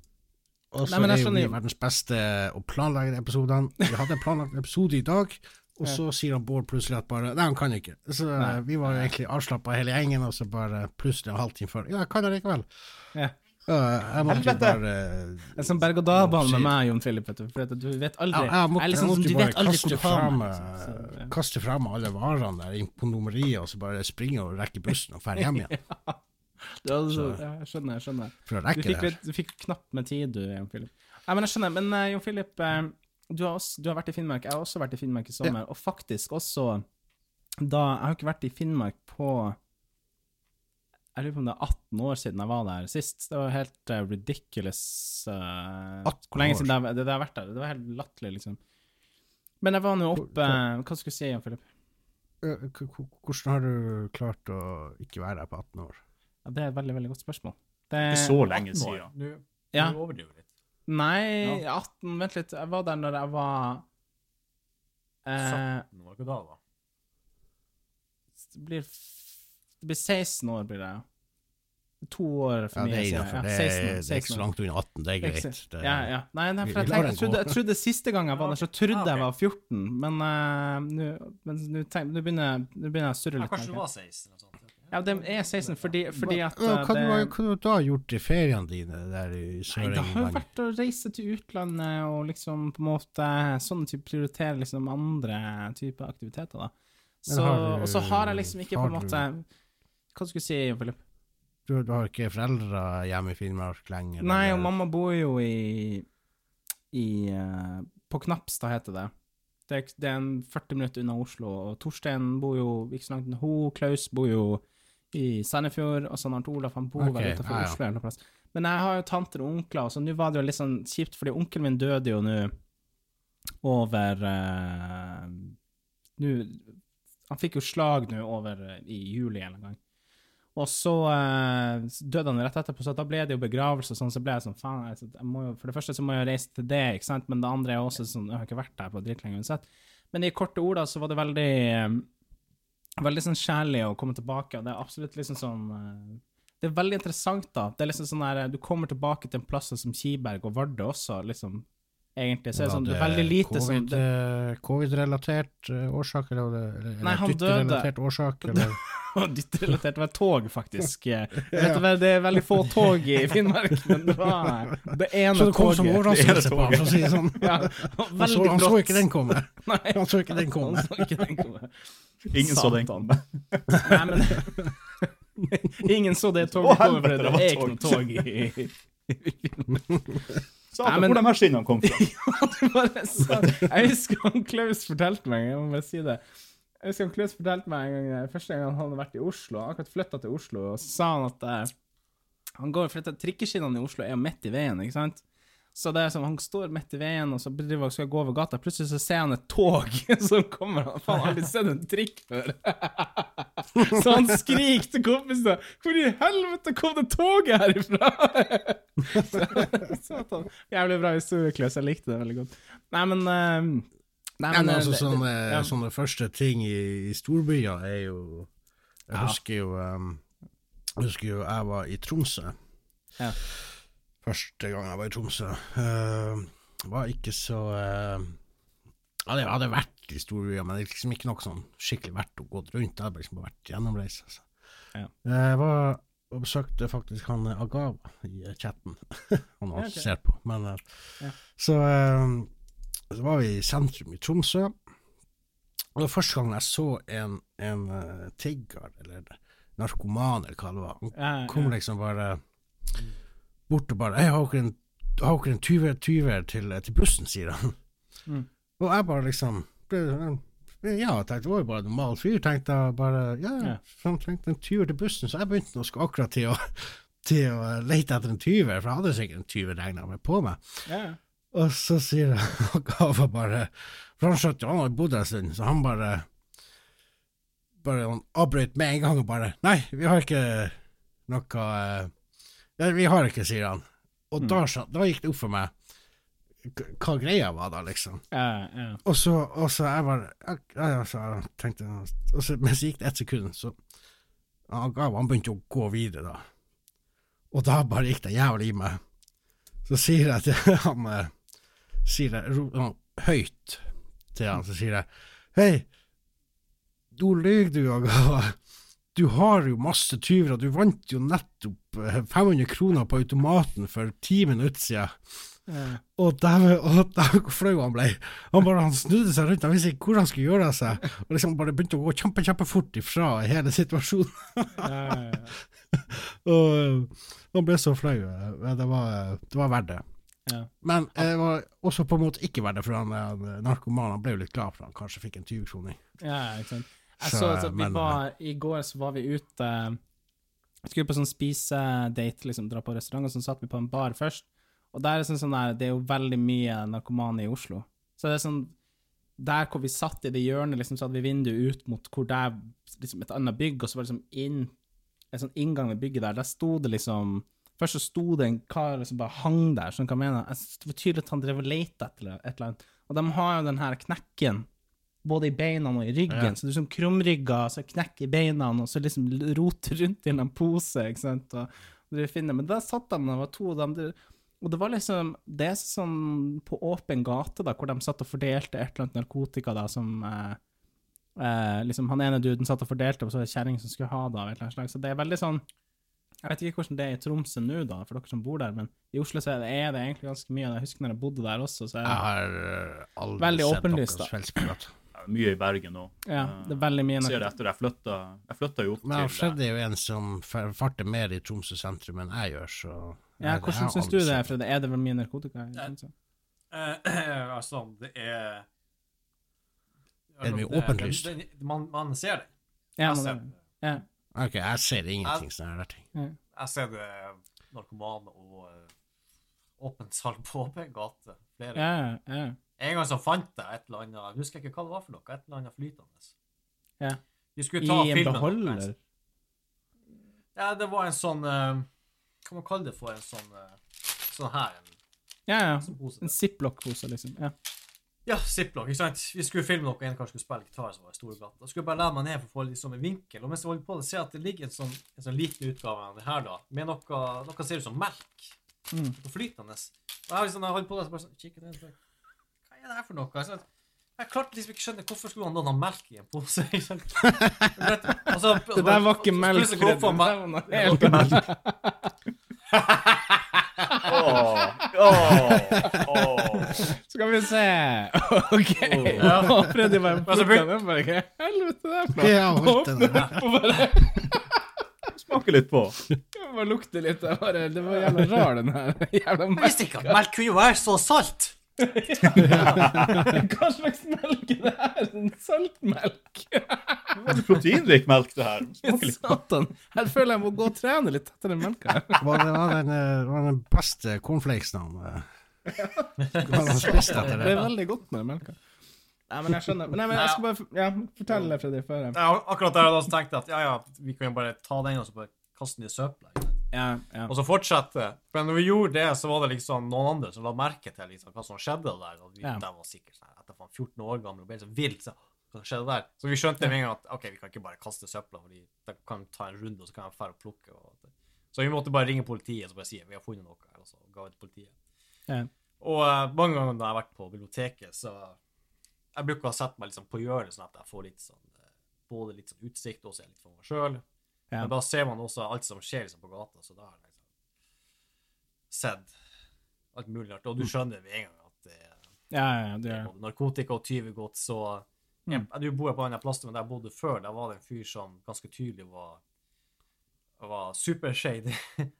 Og så er jo vi verdens beste å planlegge episodene. Vi hadde en planlagt episode i dag, og så sier han Bård plutselig at bare Nei, han kan ikke. Så Nei. vi var egentlig avslappa hele gjengen, og så bare plutselig en halvtime før Ja, jeg kan det likevel. Ja. Ja, jeg måtte jo Helvete! bare Det er som berg-og-dal-bane med meg, Jon Philip, vet du. For at du vet aldri Ja, jeg måtte, er jeg liksom sånn, måtte du jo bare aldri hvor kaste du har frem, meg. liksom. Så, ja. kaste frem alle varene der inn på nummeriet, og så bare springe og rekke bussen og dra hjem igjen. Du hadde så- Så- ja, jeg skjønner, jeg skjønner. For å Du rekke fikk, det her. litt, du fikk knapt med tid, du, Jon Philip. Nei, men jeg skjønner. Men eh, Jon Philip, eh, du, har også, du har vært i Finnmark. Jeg har også vært i Finnmark i sommer. Og faktisk også da Jeg har ikke vært i Finnmark på Jeg lurer på om det er 18 år siden jeg var der sist. Det var helt uh, ridiculous Uh, 18 Hvor lenge år. siden det, det, det har vært der. Det var helt latterlig, liksom. Men jeg var nå oppe Hva skulle du si, Jon Philip? Hvordan har du klart å ikke være der på 18 år? Ja, det er et veldig, veldig godt spørsmål. Det, Ikke så lenge 18 år. siden. Nå Ja. nå overdriver litt. Nei, 18 Vent litt. Jeg var der når jeg var eh, 17 år, hva da? da? det, blir, det blir 16 år, blir det. To år for Ja, mye. det er. Ja, Det, 16 er- det er ikke så langt unna 18, det er greit. Det, Ja, ja. Nei, nei, for jeg, tenkte, jeg, trodde, jeg trodde siste gang jeg var der, så trodde jeg var 14, men uh, nå men nå begynner, begynner jeg å surre Ja, litt. kanskje du var 16 eller sånt. Ja, det er 16 fordi, fordi at Ja, eh, hva, har du da gjort i feriene dine der i Nei, det har jo vært å reise til utlandet og liksom på en måte sånn type prioritere liksom andre typer aktiviteter, da. Så, du- og så har jeg liksom ikke på en har måte Hva skulle du si, Philip? Du, du har ikke foreldre hjemme i Finnmark lenger? Nei, og mamma bor jo i i eh, På Knapstad heter det. Det er, det er en 40 minutter unna Oslo, og Torstein bor jo ikke så langt unna hun, Klaus bor jo i Sandefjord, og sånn Arnt Olaf han bor okay, utenfor ja, ja. Oslo en plass. Men jeg har jo tanter og onkler, så nå var det jo litt sånn kjipt, fordi onkelen min døde jo nå over uh, Nå Han fikk jo slag nå over uh, i juli en gang. Og så eh, døde han rett etterpå, så da ble det jo begravelse og sånn, så ble jeg sånn, faen, jeg, jeg må jo, for det første så må jeg jo reise til det, ikke sant, men det andre er også sånn, jeg har ikke vært der på dritlenge uansett. Men i korte ord da, så var det veldig, eh, veldig sånn kjærlig å komme tilbake, og det er absolutt liksom sånn, eh, det er veldig interessant da, det er liksom sånn der, du kommer tilbake til en plass som Kiberg og Vardø også, liksom, egentlig, så er det sånn, det er veldig lite covid, eh, Covid-relatert eh, årsak, eller, eller, eller Nei, han døde. årsak? Eller? Dytterelatert var tog, faktisk. Jeg vet vel, det er veldig få tog i Finnmark, men det var det ene Så det kom som toget. overraskelse på ham, for å si det sånn. Ja, Han så, han så ikke den komme. Nei, Han så ikke den komme. så. Ingen så den komme. Nei, men Ingen så det toget komme, for det er ikke noe tog i Satan, Nei, men- hvor de her skinnene kom fra? ja, Det bare sa- Jeg husker han Klaus fortalte meg, jeg må bare si det. Jeg husker Klaus fortalte meg en gang, første gang han hadde vært i Oslo, han akkurat flytta til Oslo, og så sa han at eh, han går, for Trikkeskinnene i Oslo er jo midt i veien, ikke sant? Så det er som, han står midt i veien, og så driver og skal gå over gata, plutselig så ser han et tog som kommer, han faen aldri sett en trikk før. så han skriker til kompisene hvor i helvete kom det toget herifra? Satan. Jævlig bra historie, Klaus, jeg likte det veldig godt. Nei, men... eh, Nei, men, men eh, altså, sånne, det- ja. sånne første ting i, i storbyer er jo Jeg Ja. husker jo um, Jeg husker jo jeg var i Tromsø. Ja. Første gang jeg var i Tromsø. Uh, var ikke så uh, ja, Det hadde vært i storbyer, men det liksom ikke noe sånn skikkelig verdt å gå rundt. Det hadde liksom vært gjennomreise. Altså. Ja. Jeg var og besøkte faktisk han eh, Agava i eh, chatten. han Ja, også sett ser på. Men, uh, Ja. så, eh, så var vi i sentrum i Tromsø. Og det var første gang jeg så en, en uh, tigger, eller narkoman, eller hva det var. Han Ja, kom liksom bare bort og bare «Hei, har dere en, har dere en 20 20 til, til bussen, sier han. Mm. Og jeg bare liksom ble, Ja, jeg tenkte det var jo bare en normal fyr, tenkte jeg bare. Ja, han trengte en 20 til bussen, så jeg begynte nå akkurat til å, til å lete etter en 20, for jeg hadde sikkert en 20 regna med på meg. Ja. Og så sier han Gava bare For han skjønte jo, han har bodd her en stund, så han bare Bare han avbrøt med en gang og bare Nei, vi har ikke noe eh, Nei, vi har ikke, sier han. Og da, skjøn- da gikk det opp for meg hva greia var da, liksom. Ja, ja. Og så, og så jeg bare ja, så jeg tenkte Og så Men så gikk det ett sekund, så han han begynte å gå videre, da. Og da bare gikk det jævlig i meg. Så sier jeg til han eh, Sier jeg høyt til han, så sier jeg Hei, nå løy du, Aga. Du har jo masse tyvere, du vant jo nettopp eh, 500 kroner på automaten for ti minutter siden. ja. Og dæven, dæven hvor flau han ble. Han bare, han snudde seg rundt, han visste ikke hvor han skulle gjøre av seg. Og liksom bare begynte å gå kjempe, kjempefort ifra hele situasjonen. ja, ja. Og øh, han ble så flau. øh, Det var, det var verdt det. Ja. Men det var også på en måte ikke verdt det, for han, han ble jo litt glad for han kanskje fikk en 20-kroning. Ja, ikke sant. Jeg Så, at vi men- var, I går så var vi ute Skulle på sånn spisedate, liksom, dra på restaurant, og så satt vi på en bar først. Og der er sånn, sånn der, det er jo veldig mye narkomane i Oslo. Så det er sånn Der hvor vi satt i det hjørnet, liksom, så hadde vi vinduet ut mot hvor det er liksom, et annet bygg, og så var det liksom inn En sånn inngang ved bygget der. Der sto det liksom Først så sto det en kar som bare hang der, sånn hva mener? Jeg Det var tydelig at han drev og lette etter et eller annet. Og de har jo den her knekken både i beina og i ryggen, Ja. så du sånn krumrygga, så knekk i beina, og så liksom roter rundt i en pose, ikke sant, og du finner, men der satt de, det var to, av dem. og det var liksom, det er sånn på åpen gate da, hvor de satt og fordelte et eller annet narkotika da, som, eh, eh, liksom, han ene duden satt og fordelte, og så var det kjerring som skulle ha det av et eller annet slag, så det er veldig sånn, jeg vet ikke hvordan det er i Tromsø nå da, for dere som bor der, men i Oslo så er det, er det egentlig ganske mye, jeg husker når jeg bodde der også, så er Jeg det, har øh, aldri Veldig åpenlyst, Mye i Bergen òg. ja, det er veldig mye Jeg ser det etter jeg flytta Jeg flytta jo opp Men det Fred skjedde jo en som farter mer i Tromsø sentrum enn jeg gjør, så Ja, jeg- jeg hvordan syns du det, Fred? Er det vel mye narkotika? i Tromsø? Eh, altså, det er Er det mye åpenlyst? Man, man ser det. Ja, man, ser det. ja. Ok, jeg ser ingenting som her ting. Jeg ser det narkomane og uh, åpent salg på åpen gate. Flere. Ja, ja. En gang så fant jeg et eller annet Jeg husker ikke hva det var for noe. Et eller annet flytende. Ja. Vi skulle I en filmen. beholder? Ja, det var en sånn uh, Hva man kaller det for? En sånn uh, Sånn her. En, Ja, ja. En ziplock-pose, liksom. Ja. Ja, ziplock. ikke sant? Vi skulle filme noe, en kar skulle spille gitar som var i Storebrand. Da skulle jeg bare lære meg ned for å få litt sånn en vinkel. Og mens jeg holder på, så ser jeg at det ligger en sånn, en sånn liten utgave av det her, da, med noe, noe ser ut som melk. Mm. Noe flytende. Og jeg har liksom, jeg holder på, så bare sånn, kikker ned, så hva er det her for noe? Jeg, sånn, jeg klarte liksom ikke skjønne hvorfor skulle han da ha melk i en pose. ikke sant? Og så- Det der var ikke melk, Freddy. det var noe helt annet. Skal vi se OK. Ja. Og Freddy bare plukka den. bare, Hva i helvete er det for noe? Ja. Og bare, Smaker litt på. bare lukte litt. Jeg Bare, det var jævla rar, den her. Jævla Jeg visste ikke at melk kunne være så salt. Hva slags melk er det her? En saltmelk? Det er proteinrik melk, det her. Satan. Her føler jeg må gå og trene litt etter den melka. Hva var, den, eh, det var den beste cornflakesen Det er veldig godt med melka. Nei, men jeg skjønner. Nei, men jeg skal bare ja, fortelle Freddy før jeg Ja, akkurat der da tenkte jeg at ja, ja, vi kan jo bare ta den og så bare kaste den i søpla. Ja, ja. Og så fortsette. Men når vi gjorde det, så var det liksom noen andre som la merke til liksom, hva som skjedde der. Og vi, Ja. De var sikkert sånn, etter faen 14 år gamle og ble så vilt. Så, hva skjedde der? Så vi skjønte med en gang at ok, vi kan ikke bare kaste søpla, fordi de kan ta en runde, og så kan de dra og plukke. Og, så vi måtte bare ringe politiet og så bare si vi har funnet noe og så ga vi til politiet. Ja. Og uh, mange ganger når jeg har vært på biblioteket, så Jeg bruker å sette meg liksom på hjørnet, sånn at jeg får litt sånn eh, både litt sånn utsikt og så litt for meg sjøl. Ja. Men da ser man også alt som skjer liksom på gata, så da har jeg liksom sett alt mulig rart. Og du skjønner med en gang at det Ja, ja, det er både narkotika og tyvegods. Så jeg, Du bor på en annen plass, men der jeg bodde før, der var det en fyr som ganske tydelig var var supershady.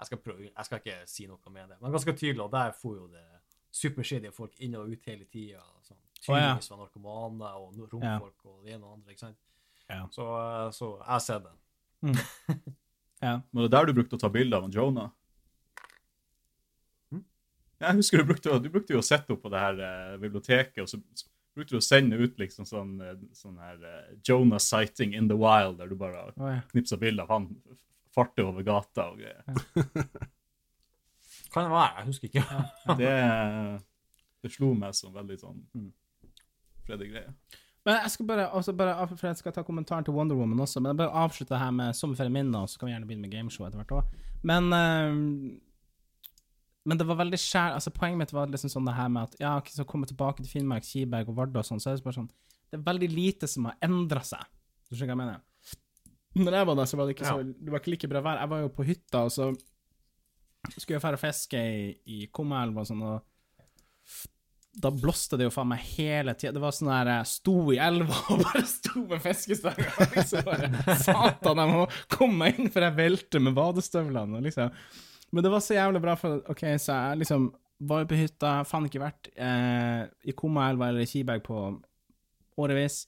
jeg, skal prøve, jeg skal ikke si noe med det, men ganske tydelig, og der får jo det supershady folk inn og ut hele tida. Sånn, tydeligvis var narkomane og romfolk og det ene og andre. ikke sant? Ja. Så, eh, så jeg ser den. Mm. ja. Var det der du brukte å ta bilde av Jonah? Mm? Jeg husker du brukte, du brukte jo å sette opp på det her eh, biblioteket, og så, så brukte du å sende ut liksom sånn, eh, sånn her eh, Jonah sighting in the wild, der du bare oh, ja. knipsa bilde av han f- farte over gata og greier. Kan det være? Jeg husker ikke. Det, det slo meg som veldig sånn mm, Freddy greie. Men jeg skal bare, også bare for jeg skal ta kommentaren til Wonder Woman også, men jeg bare avslutte her med sommerferien min, da, så kan vi gjerne begynne med gameshow etter hvert òg. Men ehm, Men det var veldig skjær Altså, poenget mitt var liksom sånn det her med at ja, okay, så komme tilbake til Finnmark, Kiberg og Vardø og sånn, så er det bare sånn Det er veldig lite som har endra seg. Du skjønner hva jeg mener? Når jeg var der, så var det ikke så Det var ikke like bra vær. Jeg var jo på hytta, og så skulle jeg dra og fiske i, i Kummelva og sånn, og da blåste det jo faen meg hele tida. Det var sånn der jeg sto i elva og bare sto med fiskestanga. Liksom bare, Satan, jeg må komme meg inn før jeg velter med badestøvlene. Liksom. Men det var så jævlig bra, for OK, så jeg liksom var jo på hytta, faen ikke vært eh, i Kommaelva eller i Kiberg på årevis.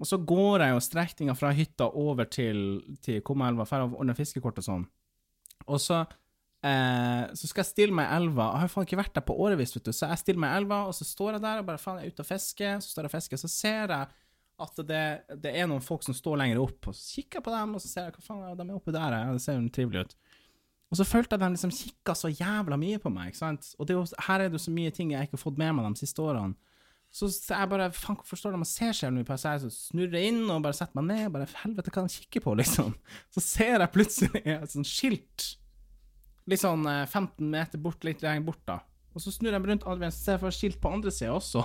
Og så går jeg jo strekninga fra hytta over til, til Kommaelva for å ordne fiskekort og sånn. Og så Eh, så skal jeg stille meg i elva. Jeg har jo faen ikke vært der på årevis, vet du. Så jeg stiller meg i elva, og så står jeg der og bare faen, jeg er ute og fisker. Så står jeg og fisker, så ser jeg at det, det er noen folk som står lenger opp, og så kikker jeg på dem, og så ser jeg hva faen, de er oppe der, ja, det ser jo trivelig ut. Og så følte jeg at de liksom kikka så jævla mye på meg, ikke sant. Og jo, her er det jo så mye ting jeg ikke har fått med meg de siste årene. Så jeg bare faen, forstår det, man ser så mye på SR, Så snurrer jeg inn og bare setter meg ned, bare helvete, hva de kikker på, liksom. Så ser jeg plutselig et sånt skilt litt sånn eh, 15 meter bort, litt lenger bort, da. Og så snur jeg meg rundt så ser for skilt på andre sida også.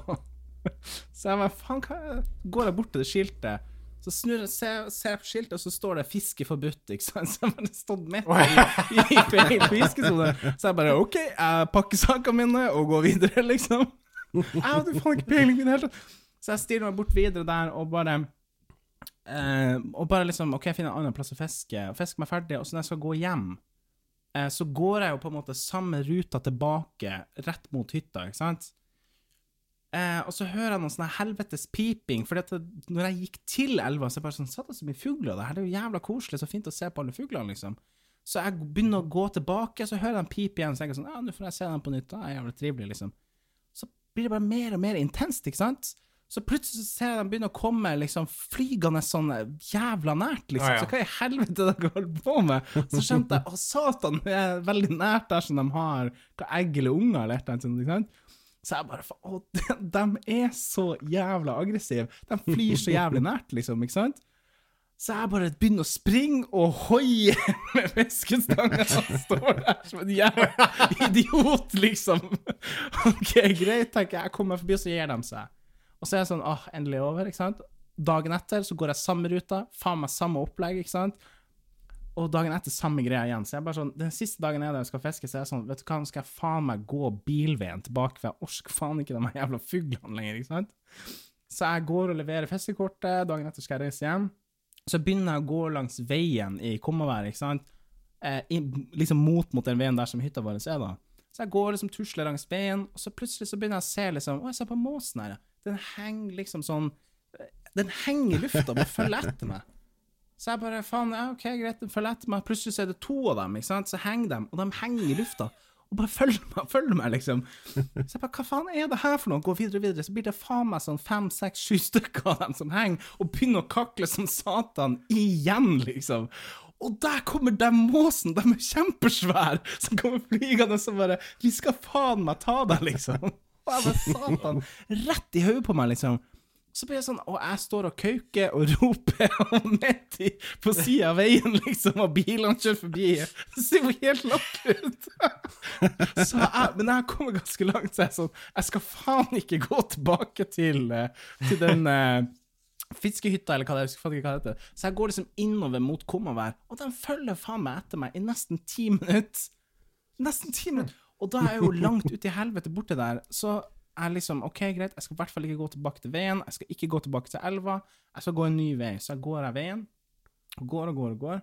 så jeg bare, faen, hva? Går jeg bort til det skiltet, så snur jeg, ser, ser på skiltet, og så står det 'fiske forbudt', ikke sant. Så jeg bare stått midt i, i, i, i fiskesone. Så jeg bare OK, jeg pakker sakene mine og går videre, liksom. Jeg hadde faen ikke peiling i det hele tatt. Så jeg styrer meg bort videre der og bare eh, Og bare liksom OK, jeg finner en annen plass å fiske, og fisker meg ferdig, og så når jeg skal gå hjem eh, så går jeg jo på en måte samme ruta tilbake, rett mot hytta, ikke sant? Eh, og så hører jeg noen sånn helvetes piping, for når jeg gikk til elva, så er det bare sånn Satt det så mye fugler der, det er jo jævla koselig, så fint å se på alle fuglene, liksom. Så jeg begynner å gå tilbake, så hører jeg en pip igjen, så tenker er sånn Ja, nå får jeg se den på nytt, da er jævla trivelig, liksom. Blir det bare mer og mer intenst, ikke sant? Så plutselig så ser jeg dem begynne å komme liksom flygende sånn jævla nært, liksom. Ja, ja. Så hva i helvete dere holder på med? Så skjønte jeg å satan, det er veldig nært der som de har hva, egg eller unger eller et eller annet ikke sant? Så jeg bare å, de, de er så jævla aggressive. De flyr så jævlig nært, liksom, ikke sant? Så jeg bare begynner å springe og hoie med fiskestanga og står der som en jævla idiot, liksom. OK, greit, tenker jeg. Jeg kommer forbi, og så gir de seg. Og så er jeg sånn åh, endelig over, ikke sant. Dagen etter så går jeg samme ruta, faen meg samme opplegg, ikke sant. Og dagen etter samme greia igjen. Så jeg bare sånn, Den siste dagen jeg er der og skal fiske, så er jeg sånn Vet du hva, nå skal jeg faen meg gå bilveien tilbake, for jeg orker faen ikke de jævla fuglene lenger, ikke sant. Så jeg går og leverer fiskekortet, dagen etter skal jeg reise hjem. Så begynner jeg å gå langs veien i Kommavær, ikke sant. Eh, i, liksom mot mot den veien der som hytta vår er, da. Så jeg går liksom tusler langs veien, og så plutselig så begynner jeg å se liksom Å, jeg ser på måsen her. Den henger liksom sånn Den henger i lufta og følger etter meg. Så jeg bare faen, ja, OK, greit, den følger etter meg. Plutselig så er det to av dem, ikke sant. Så henger de, og de henger i lufta. Og bare følger meg, følger meg, liksom. Så jeg bare, hva faen er det her for noe? Går videre og videre, så blir det faen meg sånn fem, seks, sju stykker av dem som henger, og begynner å kakle som satan igjen, liksom. Og der kommer den måsen, de er kjempesvære, som kommer flygende og bare Vi skal faen meg ta deg, liksom. Og jeg bare, satan, rett i hodet på meg, liksom. Så blir jeg sånn, og jeg står og kauker og roper og midt på sida av veien, liksom, og bilene kjører forbi. Det ser jo helt lakk ut. Så jeg, men jeg har kommet ganske langt, så jeg er sånn Jeg skal faen ikke gå tilbake til, eh, til den uh, fiskehytta, eller hva det er, jeg hva det heter. Så jeg går liksom innover mot Kommavær, og de følger faen meg etter meg i nesten ti minutter. Nesten ti minutter. Og da er jeg jo langt ute i helvete borte der, så er liksom OK, greit, jeg skal i hvert fall ikke gå tilbake til veien, jeg skal ikke gå tilbake til elva, jeg skal gå en ny vei. Så jeg går av veien, går og går og går.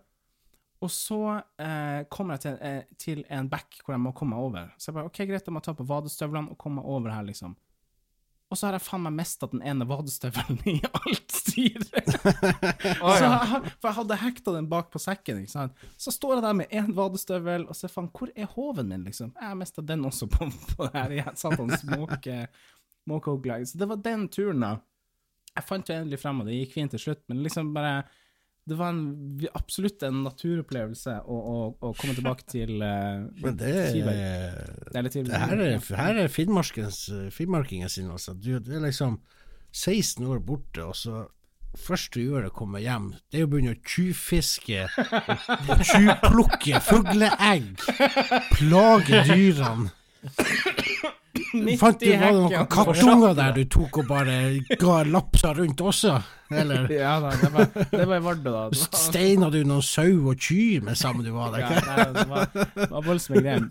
Og så eh, kommer jeg til, eh, til en bekk hvor jeg må komme meg over. Så jeg bare OK, greit, jeg må ta på vadestøvlene og komme meg over her, liksom. Og så har jeg faen meg mista den ene vadestøvelen i alt styret. så jeg, har- for jeg hadde hekta den bak på sekken, ikke sant. Så står jeg der med én vadestøvel, og ser faen, hvor er håven min, liksom? Jeg har mista den også på, på det her jeg satans og måkehogglag. Så det var den turen, da. Jeg fant jo endelig frem, og det gikk fint til slutt, men liksom bare Det var en, absolutt en naturopplevelse å, å, å komme tilbake til uh, Men det er, Eller til det her er, her er finnmarkingen sin, altså. Du, det er liksom 16 år borte, og så Først du gjør, det å komme hjem. Det er å begynne å tjuvfiske, tjuvplukke fugleegg, plage dyrene. Fant du, var det noen kattunger der du tok og bare ga lapsa rundt også? Eller Ja da, det var, det var i Vardø, da. Var, steina du noen sau og kyr med sammen du var der? Ja, det var, det var voldsomme greier.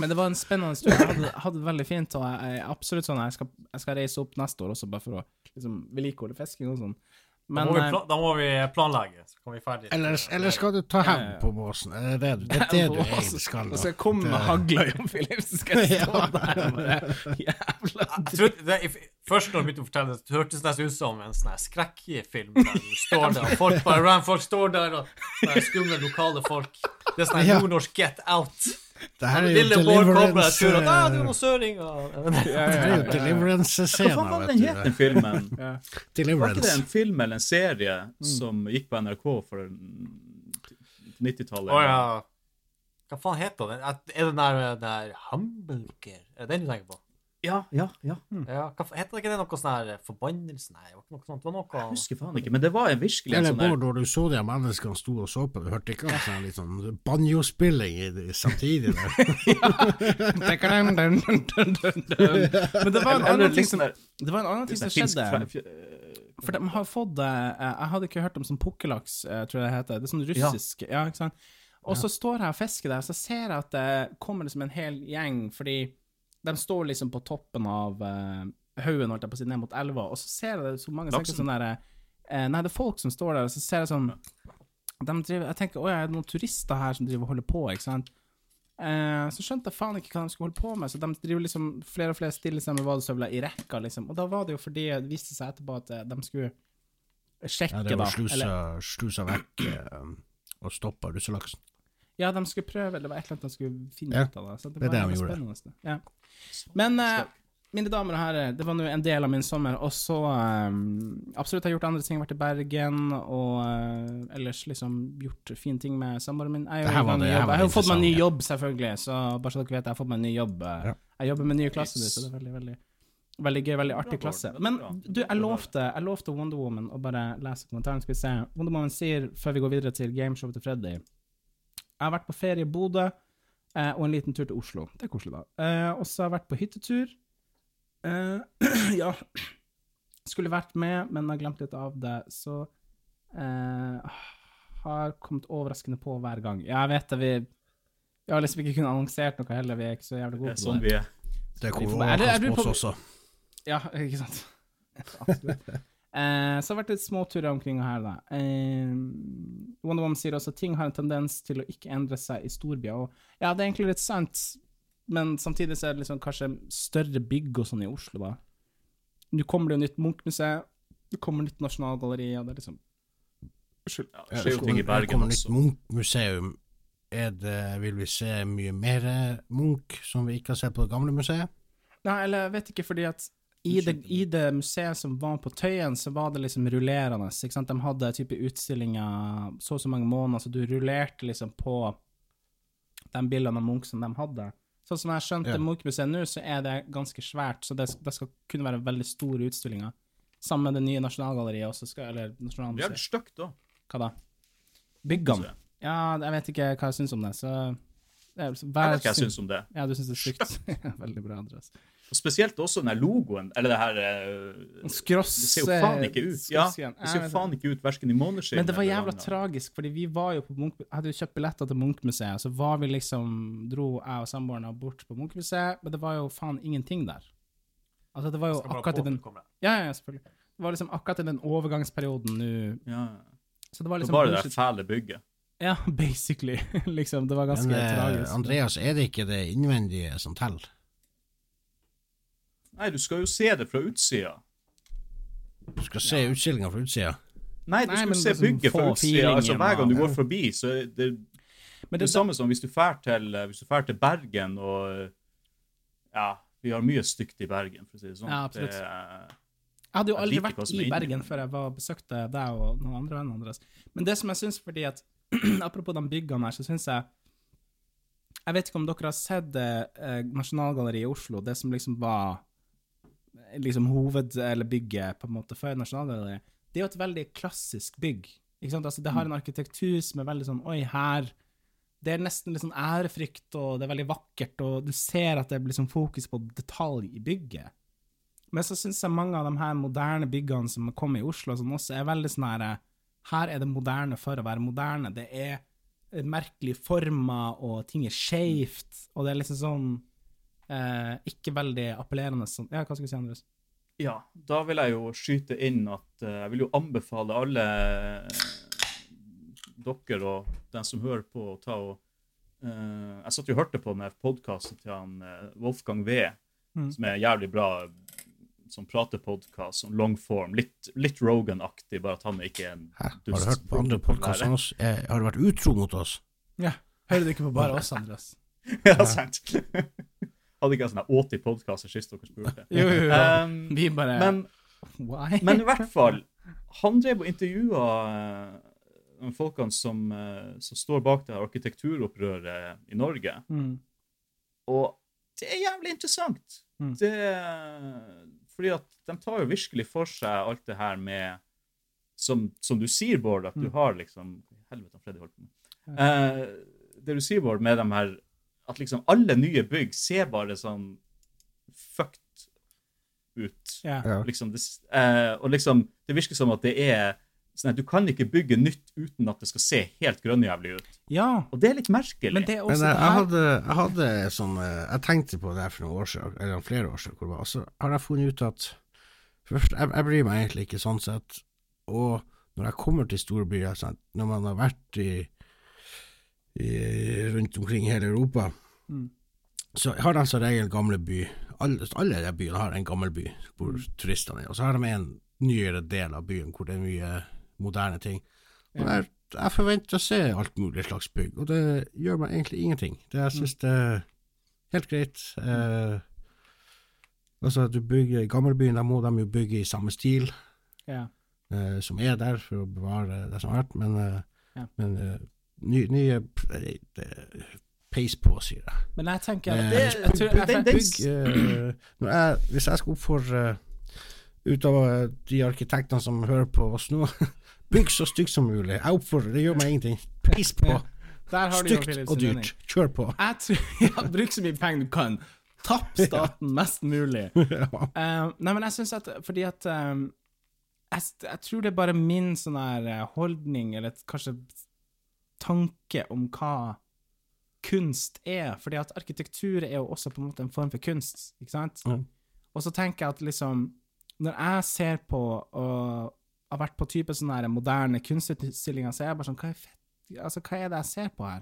Men det var en spennende tur. Jeg hadde, hadde det veldig fint, og jeg er absolutt sånn jeg skal, jeg skal reise opp neste år også, bare for å liksom, vedlikeholde fisking og sånn. Da må, vi eh, da må vi planlegge, så kan vi ferdig. Eller, eller skal du ta hevn på måsen? Er det det det, er det du egentlig skal? Og da? så jeg kommer med Det- hagla, Jon Philip, så skal jeg stå der med det Jævla det, først når du begynte å fortelle det, det hørtes nesten ut som en sånn skrekkfilm der du står der, og folk bare ran, folk står der, og skumle lokale folk. Det er sånn Ja. nordnorsk Get Out. Det her er jo deliverance at ah, du er noen søringer. Det er jo Deliverance-scena, faen var vet den het, den filmen? ja. Var ikke det en film eller en serie som gikk på NRK for 90-tallet? Oh, ja. Hva faen heter den? Er er det den der, den der Hamburger? Er det den du tenker på? Ja, ja, ja. Ja, hva, heter ikke det noe sånn her Forbannelse? Nei, det var ikke noe sånt. Det var Jeg husker faen ikke, men det var en virkelig en sånn der Bård, når du så de menneskene sto og så på, du hørte ikke noe sånn litt sånn banjospilling det- samtidig der? Men det var en annen ting som der- Det var en annen ting som skjedde. For de har fått eh, Jeg hadde ikke hørt om sånn pukkellaks, eh, tror jeg det heter. Det er sånn russisk Ja, ikke sant. Og så står jeg og fisker der, så ser jeg at det kommer liksom en hel gjeng, fordi de står liksom på toppen av uh, haugen, holdt jeg på å si, ned mot elva, og så ser jeg så mange sånn der eh, Nei, det er folk som står der, og så ser jeg sånn de driver, Jeg tenker å ja, er det noen turister her som driver og holder på, ikke sant? Uh, så skjønte jeg faen ikke hva de skulle holde på med, så de driver liksom flere og flere stiller seg med vadestøvler i rekka, liksom. Og da var det jo fordi det viste seg etterpå at eh, de skulle sjekke, Ja, det da. var slusa, Eller, slusa vekk og stoppa russelaksen. ja, de skulle prøve, det var et eller annet de skulle finne Ja, ut av. Det, Så det, det var det de gjorde. Ja. Men uh, mine damer og herrer, det var nå en del av min sommer. Og så um, absolutt har jeg gjort andre ting. Vært i Bergen og uh, ellers liksom gjort fine ting med samboeren min. Jeg, har jo fått meg en ny jobb, selvfølgelig. Så bare så dere vet, jeg har fått meg en ny jobb. Ja. Jeg jobber med nye klasser så det er veldig, veldig Veldig gøy, veldig artig klasse. Men du, jeg lovte, jeg lovte Wonder Woman å bare lese kommentaren. Skal vi se. Wonder Woman sier, før vi går videre til gameshowet til Freddy Jeg har vært på ferie i Bodø eh, og en liten tur til Oslo. Det er koselig, da. Eh, og så har jeg vært på hyttetur. Eh, ja Skulle vært med, men har glemt litt av det, så eh, Har kommet overraskende på hver gang. Jeg vet det, vi Vi har liksom ikke kunnet annonsert noe heller, vi er ikke så jævlig Det gode er sånn det. vi er. Det Vi kommer er det- er overraskende du på på- oss også. Ja, ikke sant? Absolutt. Eh, så har det vært litt småturer omkring her, da. Eh, Wonder Woman sier også at ting har en tendens til å ikke endre seg i storbyer. Og ja, det er egentlig litt sant, men samtidig så er det liksom kanskje større bygg og sånn i Oslo, da. Nå kommer det jo nytt Munch-museum, det kommer nytt Nasjonalgalleri, og det er liksom Unnskyld. Ja, det skjer jo ting i Bergen kommer nytt også. Munch-museum. Er det, vil vi se mye mer Munch som vi ikke har sett på det gamle museet? Nei, eller jeg vet ikke, fordi at i det, i det museet som var på Tøyen, så var det liksom rullerende. ikke sant? De hadde type utstillinger så og så mange måneder, så du rullerte liksom på de bildene av Munch som de hadde. Sånn som jeg skjønte Ja. Munch-museet nå, så er det ganske svært, så det, det skal kunne være veldig store utstillinger Sammen med det nye Nasjonalgalleriet også, skal, eller er Nasjonalmuseet. litt stygt, da. Hva da? Byggene. Ja, jeg vet ikke hva jeg syns om det, så det er, så Jeg vet ikke hva jeg syns om det. Ja, du syns det er stygt? Veldig bra adresse. Og spesielt også den logoen, eller det her eh, Skross Det ser jo faen ikke ut. Ja, det ser jo faen ikke ut verken i måneskinnet Men det var jævla tragisk, fordi vi var jo på Munch... Hadde jo kjøpt billetter til Munch-museet, så var vi liksom Dro jeg og samboeren bort på Munch-museet, men det var jo faen ingenting der. Altså, det var jo akkurat i den det. Ja, ja, selvfølgelig. Det var liksom akkurat i den overgangsperioden nå Ja. Så det var Det liksom var bare det der fæle bygget. Ja, basically. liksom, det var ganske Men eh, tragisk. Andreas, er det ikke det innvendige som teller? Nei, du skal jo se det fra utsida. Du skal se utstillinga fra utsida. Nei, du Nei, skal se liksom bygget fra utsida. Altså, hver gang du går forbi, så er det Men det det samme som hvis du drar til, eh, hvis du drar til Bergen og Ja, vi har mye stygt i Bergen, for å si det sånn. Ja, absolutt. Det Jeg hadde jo aldri vært i er. Bergen før jeg var besøkte deg og noen andre venner andres. Men det som jeg syns, fordi at Apropos de byggene her, så syns jeg Jeg vet ikke om dere har sett eh, Nasjonalgalleriet i Oslo, det som liksom var eh, liksom hoved- eller bygget på en måte før Nasjonalgalleriet. Det er jo et veldig klassisk bygg. Ikke sant? Altså, det har en arkitektur som er veldig sånn Oi, her Det er nesten litt sånn ærefrykt, og det er veldig vakkert, og du ser at det blir sånn fokus på detalj i bygget. Men så syns jeg mange av de her moderne byggene som kommer i Oslo, som også er veldig sånn her Her er det moderne for å være moderne. Det er merkelige former, og ting er skeivt, og det er liksom sånn eh, Ikke veldig appellerende sånn Ja, hva skal du si, Andres? Ja, da vil jeg jo skyte inn at eh, jeg vil jo anbefale alle eh, dere og den som hører på, å ta og eh, Jeg satt jo og hørte på den podkasten til han eh, Wolfgang V, Mm. som er jævlig bra som pratepodkast, sånn long form. Litt, litt Rogan-aktig, bare at han ikke er en Hæ? Har du hørt på andre som podkaster enn oss? Eh, Har du vært utro mot oss? Ja. Hører du ikke på bare oss, Andres? ja, sant. Hadde ikke jeg sånne 80 podkaster sist dere spurte. Jo, jo, jo. Um, Vi bare men Why? Men i hvert fall, han drev og intervjua de folkene som, eh, som står bak det her arkitekturopprøret i Norge. mm. Og det er jævlig interessant. Mm. Det, fordi at de tar jo virkelig for seg alt det her med Som, som du sier, Bård, at du Mm. har liksom Helvete, Freddy holdt på med. Uh, det du sier, Bård, med de her At liksom alle nye bygg ser bare sånn fucked ut. Yeah. Ja. Liksom, det, eh, og liksom, det virker som at det er sånn at Du kan ikke bygge nytt uten at det skal se helt grønnjævlig ut. ja. Og det er litt merkelig. Men det er Men også det jeg hadde, jeg hadde sånn eh, Jeg tenkte på det her for noen år siden, eller flere år siden, hvor det var. Og så har jeg funnet ut at Først, jeg, jeg bryr meg egentlig ikke sånn sett. Og når jeg kommer til storbyer, sånn, når man har vært i rundt omkring hele Europa, Mm. så har de som regel gamle by. Alle, alle de byene har en gammel by hvor Mm. turistene er. Og så har de en nyere del av byen hvor det er mye moderne ting. Og der, jeg, forventer å se alt mulig slags bygg, og det gjør meg egentlig ingenting. Det Jeg synes det er helt greit. Eh, altså, du bygger i gammelbyen, da må de jo bygge i samme stil ja. eh, som er der, for å bevare det som har vært, men, eh, Ja. men eh, ny, nye det, det, Peis på, sier jeg. Men jeg tenker at det, jeg tror, jeg, jeg, eh, jeg, Hvis jeg skal oppfordre utover de arkitektene som hører på oss nå Bygg så stygt som mulig. Jeg oppfordrer, det gjør meg ingenting. Peis på. Stygt og dyrt. Kjør på. Jeg tror ja, Bruk så mye penger du kan. Tapp staten mest mulig. ja. Eh, nei, men jeg syns at Fordi at um, jeg, jeg tror det er bare min sånn her eh, holdning, eller kanskje tanke om hva kunst er. Fordi at arkitektur er jo også på en måte en form for kunst, ikke sant? Mm. Og så tenker jeg at liksom Når jeg ser på og har vært på type sånne her moderne kunstutstillinger, så er jeg bare sånn Hva er, fett, altså, hva er det jeg ser på her?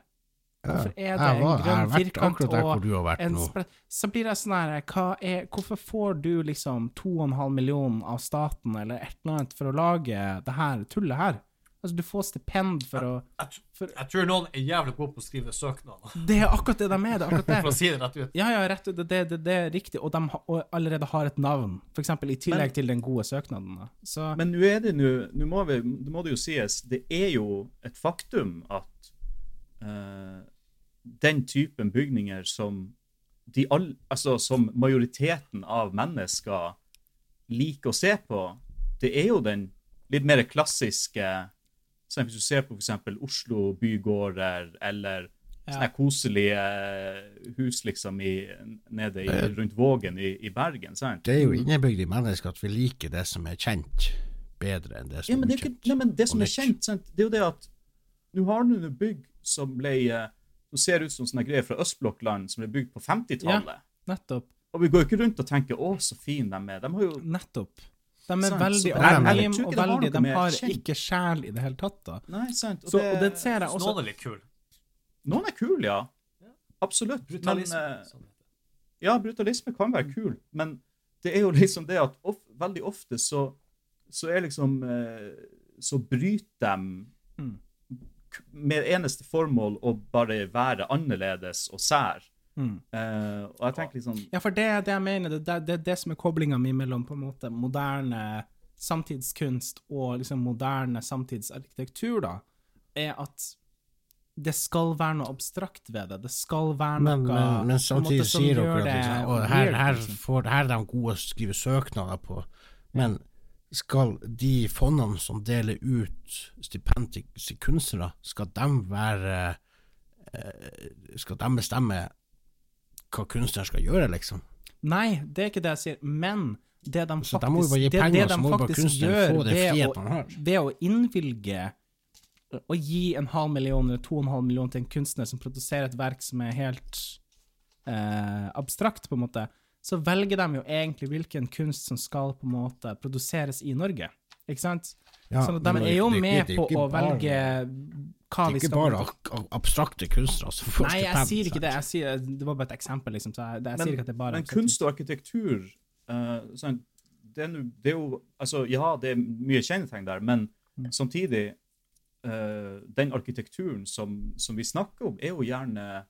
Hvorfor er det var, en grønn firkant og en nå. Så blir jeg sånn her er, Hvorfor får du liksom 2,5 millioner av staten eller et eller annet for å lage det her tullet her? Altså, du får stipend for å Jeg, for, jeg tror noen er jævlig gode på å skrive søknader, Det er akkurat det de er, det er akkurat for å det. si det rett ut. Ja, ja, rett ut, det, det, det, det er riktig, og de ha, og allerede har et navn, eksempel i tillegg Men- til den gode søknaden. Så, Men nå er det nå Nå må, vi, må det jo sies, det er jo et faktum at uh, den typen bygninger som de all, altså som majoriteten av mennesker liker å se på, det er jo den litt mer klassiske sånn Hvis du ser på f.eks. Oslo bygårder eller Ja. sånne koselige hus liksom i, nede i, rundt Vågen i, i Bergen. sant? Det er jo innebygd i mennesket at vi liker det som er kjent, bedre enn det som Ja, men det, er ukjent. nei, men det som er kjent, sant? det er jo det at nå har du noen bygg som ble eh, som ser ut som sånne greier fra østblokkland som ble bygd på 50-tallet. Ja, Nettopp. Og vi går jo ikke rundt og tenker 'å, så fin de er'. De har jo Nettopp. De er Sant, veldig anonyme, og veldig, de har kjent. ikke sjel i det hele tatt. da. Nei, sant. Så, og det ser jeg også. noen er litt kul. Noen er kule, ja. Absolutt. Brutalisme. Men, eh, det. ja, brutalisme kan være kul, men det er jo liksom det at of, veldig ofte så, så er liksom eh, Så bryter de Mm. med eneste formål å bare være annerledes og sær. Mm. Eh, og jeg tenker liksom Ja, for det er det jeg mener. Det er det, det, det som er koblinga mi mellom på en måte moderne samtidskunst og liksom moderne samtidsarkitektur, da, er at det skal være noe abstrakt ved det. Det skal være noe Men, men, men samtidig måte sier dere at det liksom, og her, her, liksom. får, her er de gode å skrive søknader på, men skal de fondene som deler ut stipend til til kunstnere, skal de være eh, Skal de bestemme hva kunstneren skal gjøre, liksom? Nei, det er ikke det jeg sier, men det de Så faktisk, de gi det, det de faktisk gjør ved, å, ved å innvilge å gi en halv million eller to og en halv million til en kunstner som produserer et verk som er helt eh, abstrakt, på en måte, så velger de jo egentlig hvilken kunst som skal på en måte produseres i Norge. Ikke sant? Ja, så de er jo det- det- med det er på å bare- velge hva Det vi er ikke bare ak- abstrakte kunstnere som får Nei, jeg stipend, sier ikke det. Jeg sier, det var bare et eksempel, liksom. Så jeg, jeg sier ikke at det er bare men kunst og arkitektur uh, sånn, det, er, det er jo Altså, ja, det er mye kjennetegn der, men Mm. samtidig uh, Den arkitekturen som, som vi snakker om, er jo gjerne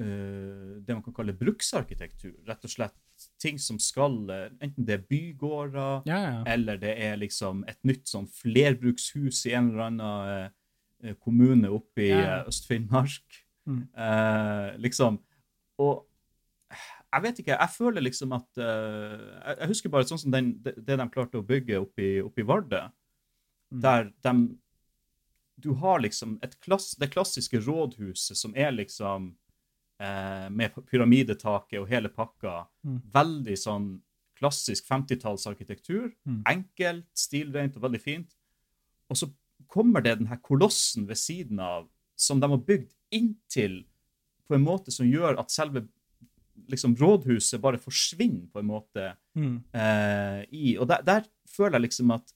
uh, det man kan kalle bruksarkitektur. Rett og slett ting som skal eh, Enten det er bygårder, Ja, ja. eller det er liksom et nytt sånn flerbrukshus i en eller annen eh, kommune oppe i Ja, eh, Øst-Finnmark. Mm. Eh, liksom. Og jeg vet ikke, jeg føler liksom at eh, jeg, husker bare sånn som den, det, det de klarte å bygge oppe i, oppe i Vardø, Mm. der de Du har liksom klass, det klassiske rådhuset som er liksom eh, med pyramidetaket og hele pakka. Mm. Veldig sånn klassisk 50-tallsarkitektur. Mm. Enkelt, stilrent og veldig fint. Og så kommer det den her kolossen ved siden av, som de har bygd inntil på en måte som gjør at selve liksom, rådhuset bare forsvinner på en måte Mm. eh, i. Og der, der føler jeg liksom at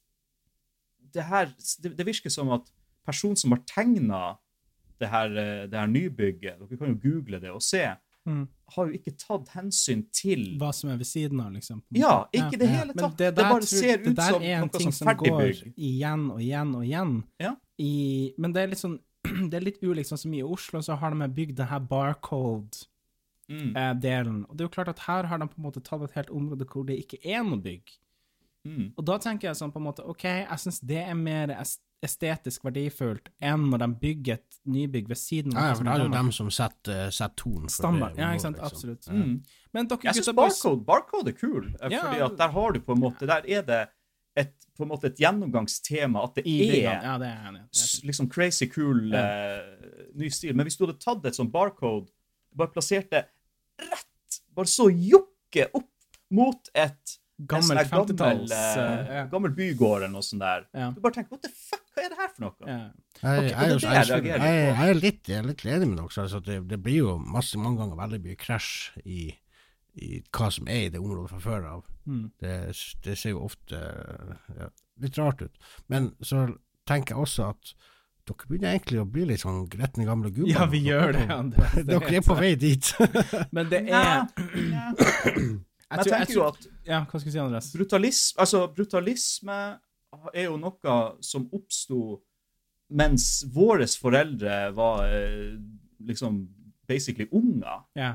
det her Det, det virker som at personen som har tegna det her, eh, det her nybygget, dere kan jo google det og se, Mm. har jo ikke tatt hensyn til Hva som er ved siden av, liksom. Ja, ikke i det hele tatt. Det, bare tror- ser ut som noe som ferdigbygg. Det der er en ting som går igjen og igjen og igjen. Ja. I, men det er litt sånn Det er litt ulikt, sånn som i Oslo, så har de bygd denne barcode-delen. Mm, Og det er jo klart at her har de på en måte tatt et helt område hvor det ikke er noe bygg. mm. Og da tenker jeg sånn på en måte, OK, jeg syns det er mer estetisk verdifullt enn når de bygger et nybygg ved siden av Ja, ja, for som det er jo dem som setter, setter tonen for Standard. det Ja, ikke sant. liksom. Absolutt. Mm. Men dere Jeg syns barcode, barcode er kul, eh, Ja. fordi at der har du på en måte Der er det et, på en måte et gjennomgangstema at det i er Ja, det er. Det er liksom crazy cool Ja. eh, ny stil. Men hvis du hadde tatt et sånt barcode, bare plassert det rett, bare så jokke opp mot et Gammel sånn her 50-talls gammel, eh, eh, ja. gammel bygård eller noe sånt der. Ja. Du bare tenker what the fuck, hva er det her for noe? Ja. Jeg, Ok, jeg, jeg, jeg jeg, er litt, jeg er litt enig med dere. Altså, det, det blir jo masse, mange ganger veldig mye krasj i, i hva som er i det området fra før av. Mm. Det, det ser jo ofte ja, litt rart ut. Men så tenker jeg også at dere begynner egentlig å bli litt sånn gretne gamle gubber. ja, vi gjør det. Andreas. Dere er på vei dit. Men det er Ja, jeg, tror, Men jeg jeg tenker jo at Ja, hva skal vi si, Andreas? brutalisme, altså brutalisme er jo noe som oppsto mens våre foreldre var eh, liksom basically unger. Ja.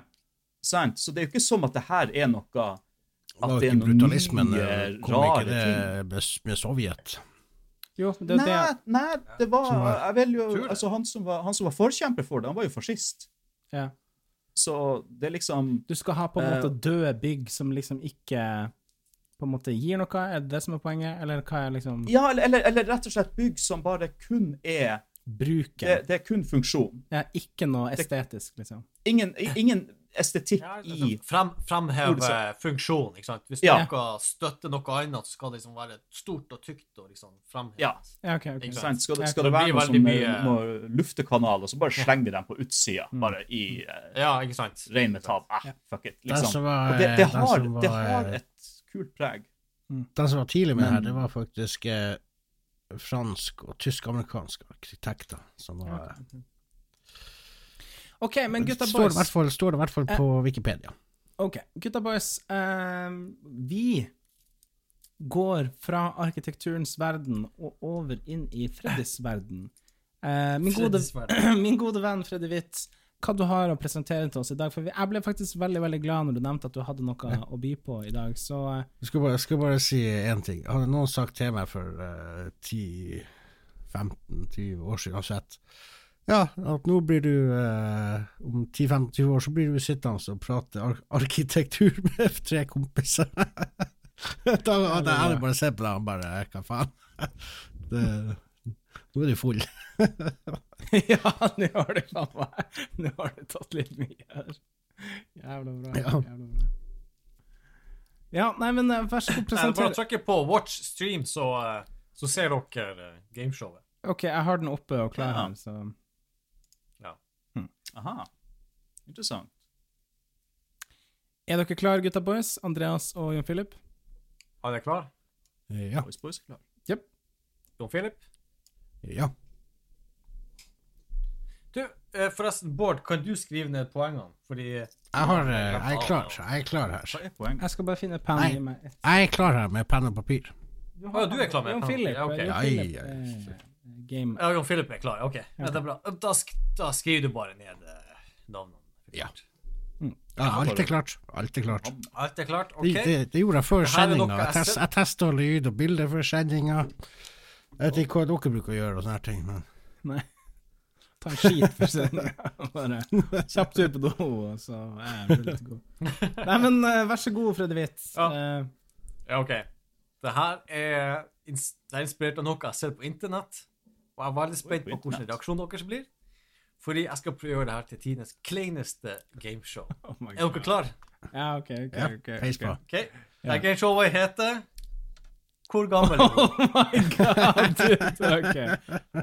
Sant? Så det er jo ikke som at det her er noe At det er noen nye, rare ting. kom ikke det med, med Sovjet? Jo, det Nei, det. nei, det var, var- Jeg vil jo Altså, han som var, han som var forkjemper for det, han var jo fascist. Ja. Så det er liksom Du skal ha på en måte måte døde bygg som liksom ikke på en måte gir noe? Er det det som er poenget, eller hva er liksom Ja, eller, eller, eller rett og slett bygg som bare kun er bruken? Det, det er kun funksjon. Ja, ikke noe estetisk, liksom. Ingen, ingen estetikk Ja, i liksom frem, fremheve funksjon, ikke sant? Hvis Ja. noe støtter noe annet, så skal det liksom være stort og tykt og liksom fremheves. Ja. Ja, ok, ok. Ikke sant? Skal, det- skal det være noe som eh, mye- noe luftekanal, og så bare slenger vi dem på utsida, bare i uh, Ja, ikke sant? ren metall? Ah, fuck it, liksom. var, Og det, eh, det, har, var, det har eh, et kult preg. Den som var tidlig med Men- her, det var faktisk eh, fransk og tysk-amerikanske arkitekter. Som var, OK, men gutta står, boys fall, står det i hvert fall på Wikipedia. Ok, gutta boys. Eh, vi går fra arkitekturens verden og over inn i Freddys verden. Eh, min, gode, min gode venn Freddy Witt, hva du har å presentere til oss i dag? For jeg ble faktisk veldig veldig glad når du nevnte at du hadde noe å by på i dag, så eh, Jeg skal bare, skal bare si én ting. Hadde noen sagt til meg for uh, 10-15-20 år siden sett ja, at nå blir du eh, Om 10-25 år så blir du sittende og prate ar arkitektur med tre kompiser. da hadde jeg bare sett på deg og bare Hva faen? Det, nå er du full. Ja, nå har du faen meg Nå har du tatt litt mye her. Jævla bra. Ja. Jævla bra. Ja, nei, men eh, vær så god, presenter. bare trykk på watch stream, så, eh, så ser dere eh, gameshowet. OK, jeg har den oppe og klar Ja. så Ja. Aha. Interessant. Er dere klare, gutta boys? Andreas og Jon Philip? Er dere klar? Ja. Boys, boys, klar. Jon Philip? ja. Du, eh, forresten, Bård, kan du skrive ned poengene? Fordi Jeg, har, eh, jeg, er klar, jeg er klar her. Hva er? Jeg skal bare finne penn i meg. Jeg er klar her med penn og papir. Å, du er klar med Jon penn? Philip. Ja, ok. Jon Ai, Philip, ai, eh, Game. Ja, John Philip er klar. OK, ja, det er bra. Da, sk da skriver du bare ned eh, navnene. Ja. ja alt er klart. Alt er klart. Alt er klart? OK? Det, det, det gjorde jeg før sendinga. Jeg, test, jeg testa lyd og bilder før sendinga. Jeg vet ikke hva dere bruker å gjøre og sånne ting, men Nei. Ta en skit for sendinga. Bare kjapp tur på do, og så er jeg litt god. Nei, men uh, vær så god, Freddy Hvitt. Ja. Uh, Ja, OK. Det her er, det er inspirert av noe jeg ser på internett. Og jeg er veldig spent på hvordan reaksjonen deres blir. Fordi jeg skal prøve å gjøre det her til tidenes kleineste gameshow. oh Er dere klare? Ja, OK. ok, ja, ok, peis ok. på. OK? Det gameshowet heter Hvor gammel er du? Oh my god, dude. OK,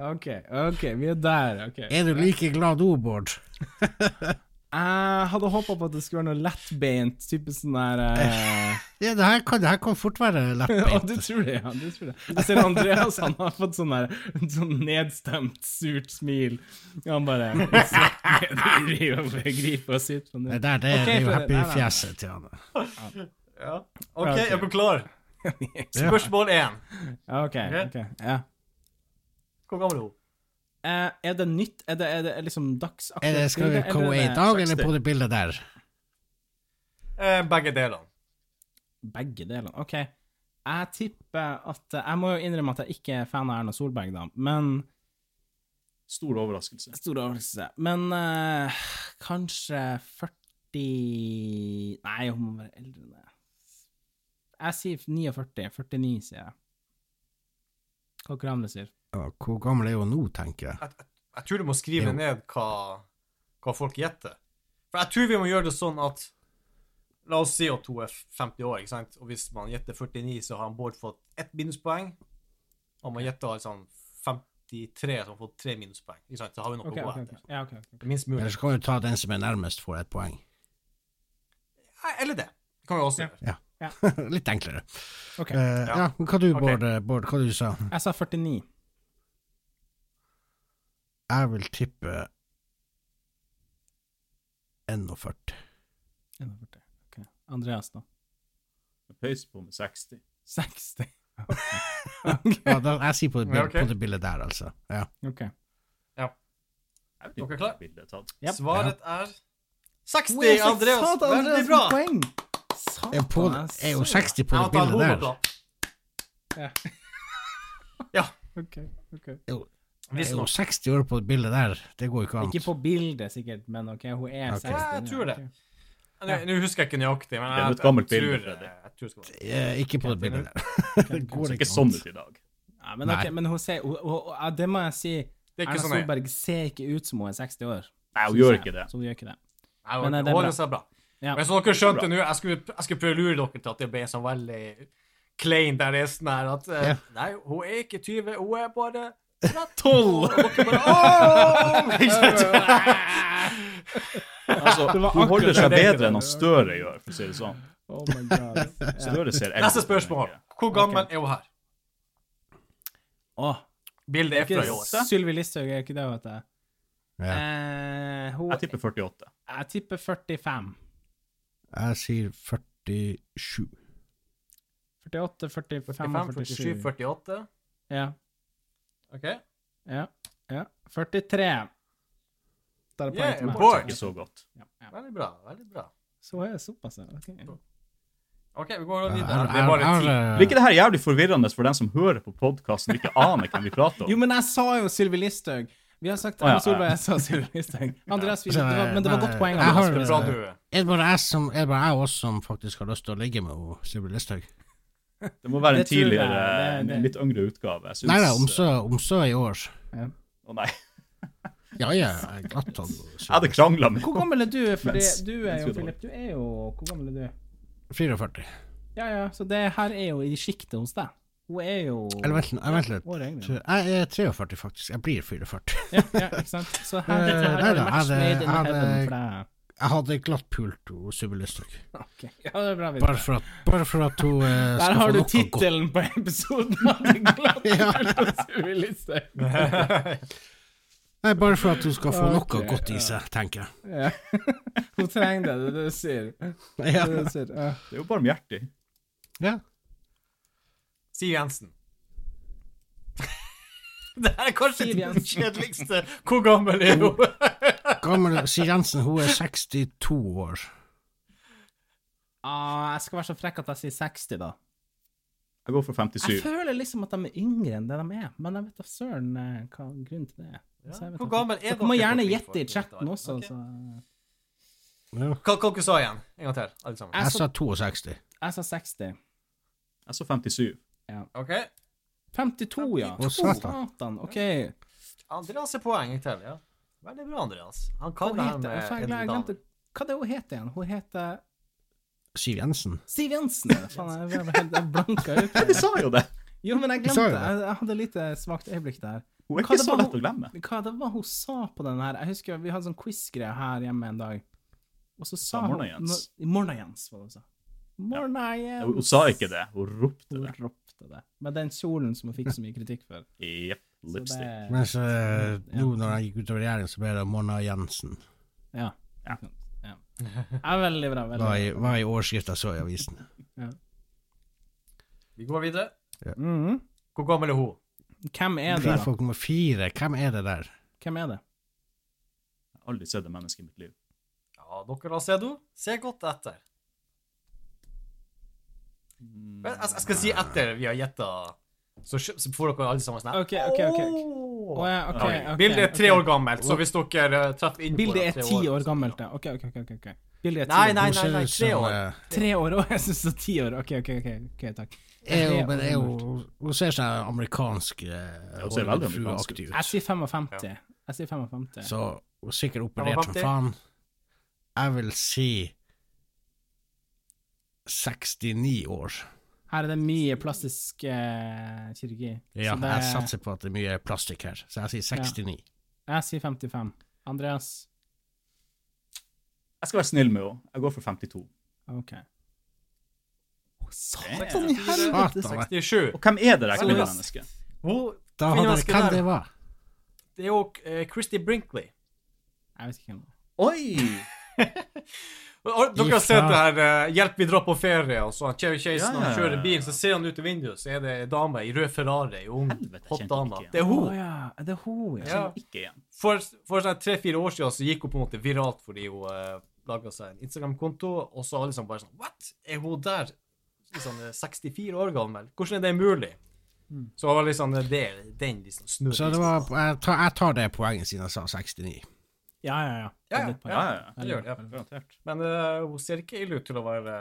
OK, ok, vi er der. ok. Er du like glad nå, Bård? Jeg hadde håpa på at det skulle være noe lettbeint, type sånn der uh... Ja, det her kan, det her kan fort være lettbeint. lettbeint. du tror det, ja. Du tror det. Jeg ser Andreas, han har fått sånn der sånn nedstemt, surt smil. Han bare griper og sitter på Det det. der, det, Ok, det er jo happy nei, nei. fjeset til han. Ja. OK, jeg er klar. Spørsmål én. Ja, OK. ok, ja. Hvor gammel er hun? Eh, er det nytt? Er det, er det liksom Er dagsaktuelt? det, skal vi komme i dag, eller på det bildet der? Eh, begge delene. Begge delene. OK. Jeg tipper at Jeg må jo innrømme at jeg ikke er fan av Erna Solberg, da, men Stor overraskelse. Stor overraskelse. Men eh, kanskje 40 Nei, hun må være eldre enn det. Jeg sier 49. 49, sier jeg. Hva dere andre sier Ja, hvor gammel er hun nå, tenker jeg. Jeg, jeg, jeg tror du må skrive Jo. ned hva, hva folk gjetter. For jeg tror vi må gjøre det sånn at La oss si at hun er 50 år, ikke sant? og hvis man gjetter 49, så har han Bård fått ett minuspoeng. Og man gjetter liksom 53, så har fått tre minuspoeng. Ikke sant? Så har vi noe okay, å gå etter. okay. Ja, ok, ok. Det er Minst mulig. Eller så kan du ta den som er nærmest, får ett poeng. Eller det. Det kan vi også gjøre. Litt enklere. Eh, ja. hva du. Bård, Bård, hva du sa Jeg sa 49. Jeg vil tippe 41. 41. Ok. Andreas, da? Pøys på med 60. 60. Ja, da, jeg sier på det, bildet, okay. på det bildet der, altså. Ja. OK. Ja. Dere er tatt. Yep. Svaret er 60! Oi, Andreas, veldig bra! Poeng. Satan, Er, på, er jo 60 på det bildet der. Ja. Ja. OK. ok. Jo- er Hvis hun er 60 år på det bildet der. Det går jo ikke an. Ikke på bildet, sikkert, men OK, hun er okay. 60. Ja, jeg tror det. Nå ja. husker jeg ikke nøyaktig, men jeg, jeg, jeg, tror, Freddy. jeg tror det skal Eh, Ikke på det bildet der. Det Det går ikke sånn ut i dag. Ja, men, okay, men hun ser hun, hun, hun, Det må jeg si. Det er Erna sånn Solberg ser ikke ut som hun er 60 år. Nei, hun gjør ikke det. Så hun gjør ikke det. Nei, Men, eh, det er bra. seg bra. Ja. Men så dere skjønte nå, jeg skulle, jeg skulle prøve å lure dere til at det ble så veldig klein der resten her, at eh, Ja. Nei, hun er ikke 20, hun er bare 12! Og dere bare Åh! Ikke sant? Altså, hun holder seg bedre enn han Støre gjør, for å si det sånn. Oh my god. Støre ser eldre Neste spørsmål. Hvor gammel er hun her? Oh. Bildet er fra i år. Sylvi Listhaug, er ikke det hun heter? Ja. Eh, hun, Jeg tipper 48. jeg tipper 45. Jeg sier 47. 48, 45, 45, 47, 47. 48. Ja, OK? ja, ja. 43. Der er det poeng Yeah, til meg. boy. Ikke så godt. Ja, ja. Veldig bra. veldig bra. Så er det såpass, ja. Ok. OK, vi går Jeg videre. Det er bare ti. ikke det her jævlig forvirrende for den som hører på podkasten og ikke aner hvem vi prater om? Jo, men jeg sa jo Sylvi Listhaug. Vi har sagt Erna Solberg, jeg sa Sylvi Listhaug. Andreas, vi, det var, men det var godt poeng. jeg er bra du det bare jeg som Er det bare jeg også som faktisk har lyst til å ligge med Sylvi Listhaug? Det må være en Det jeg. tidligere, Det- det- en litt yngre utgave. Jeg syns Nei da, om så, om i år. Å nei. Ja, ja, jeg er glatt tatt Jeg hadde krangla med Hvor gammel er du? For Mens- du er jo, Philip, du er jo Hvor gammel er du? 44. Ja, ja, så det her er jo i sjiktet hos deg. Hun er jo Eller vent, vent litt. Jeg er 43, faktisk. Jeg blir 44. Ja, ja, ikke sant? Så her, Eh, her nei er det match made in heaven for deg. Jeg hadde glatt pult henne, Sylvi Listhaug. Okay. Ja, det er bra. Bare for at, bare for at hun eh, Der skal har få du tittelen på episoden. Ja. hos Sylvi Listhaug. Nei, bare for at hun skal få noe godt i ja. seg, tenker jeg. Ja. Hun trenger det, det er det du sier. Det Ja. er det du sier. Ja. Det er jo barmhjertig. ja. Siv Jensen. Det her er kanskje den kjedeligste. Hvor gammel er hun? Gammel Siv Jensen, hun er 62 år. Ah, jeg skal være så frekk at jeg sier 60, da. Jeg går for 57. Jeg føler liksom at de er yngre enn det de er, men jeg vet da søren eh, hva grunnen til det er. Ja. Hvor gammel er Dere må gjerne gjette i chatten også. Okay. Så. Ja. Hva hva du sa igjen? En gang til, alle sammen. Jeg sa 62. Jeg sa 60. Jeg sa 57. Ja. OK. 52, ja. Å. Satan. OK. Andreas er poeng til, ja. Veldig bra, Andreas. Han Hva kan det her med jeg, jeg glemte. Hva er det hun heter igjen? Hun heter Siv Jensen. Siv Jensen. Faen, jeg helt jeg blanka ut. Du sa jo det! Jo, men jeg glemte det. Jeg, jeg hadde et lite svakt øyeblikk der. Hun er ikke så lett hun- å glemme. Hva det var hun sa på den her? Jeg husker vi hadde sånn quiz-greie her hjemme en dag. Og så sa Ja, hun Morna Jens. Morna Jens, var det hun sa. Morna Jens. Hun, hun sa ikke det, hun ropte det. Hun ropte det. Med den kjolen som hun fikk så mye kritikk for. Jepp. Så Lipstick. det- Mens uh, Ja. nå når jeg gikk ut av regjering, så ble det Mona Jensen. Ja. ja. ja. veldig bra. Veldig Var i, var i overskrifta så i avisen. Vi går videre. Mhm. Hvor gammel er hun? Hvem er det, da? folk nummer fire, hvem er det der? Hvem er det? Jeg har aldri sett det mennesket i mitt liv. Ja, dere har sett henne. Se godt etter. Mm. Men Jeg, jeg skal si etter vi har gjetta, så, så får dere alle sammen sånn her. okay, okay, ok. Åh! Ja, okay, okay, ok, Bildet er tre år gammelt, så hvis dere eh, treffer inn Bildet er ti år gammelt, ja. Ok, ok, ok. ok. Bildet er ti Nei, år. nei, nei, nei, tre år. Tre år, og jeg syns det er ti år. Ok, ok, ok, takk. er jo, men er jo, hun ser sånn amerikansk eh, hun ser veldig amerikansk Hollywood-fruaktig Jeg sier 55. Jeg sier 55. Så hun er sikkert operert som faen. Jeg vil si 69 år. Her er det mye plastisk eh, kirurgi. Ja, Så det, jeg satser på at det er mye plastikk her, så jeg sier 69. jeg sier 55. Andreas? Jeg skal være snill med henne. Jeg går for 52. OK. Satan Damn. i helvete! 67. Og hvem er det der kvinnemennesket? Da hadde Kvinnemennesket hvem det var. det er jo uh, Christy Brinkley. Jeg vet ikke hvem det er. Oi! Dere har sett det her eh, 'Hjelp, vi drar på ferie', og så han Chevy Chase når han kjører bilen, så ser han ut i vinduet, så er det ei dame i rød Ferrari, ei ung, hot dame. Det er hun. ja, er det hun, ja? Ja. Ikke igjen. For, for sånn tre-fire år siden så gikk hun på en måte viralt fordi hun uh, laga seg en Instagram-konto, og så alle liksom bare sånn What? Er hun der liksom, eh, 64 år gammel? Hvordan er det mulig? Så det var liksom det, den liksom snur. Så det var, jeg tar, jeg tar det poenget siden jeg sa 69. Ja, ja, ja. Ja, ja. Ja, ja, ja. Det gjør det, ja. Garantert. Men uh, hun ser ikke ille ut til å være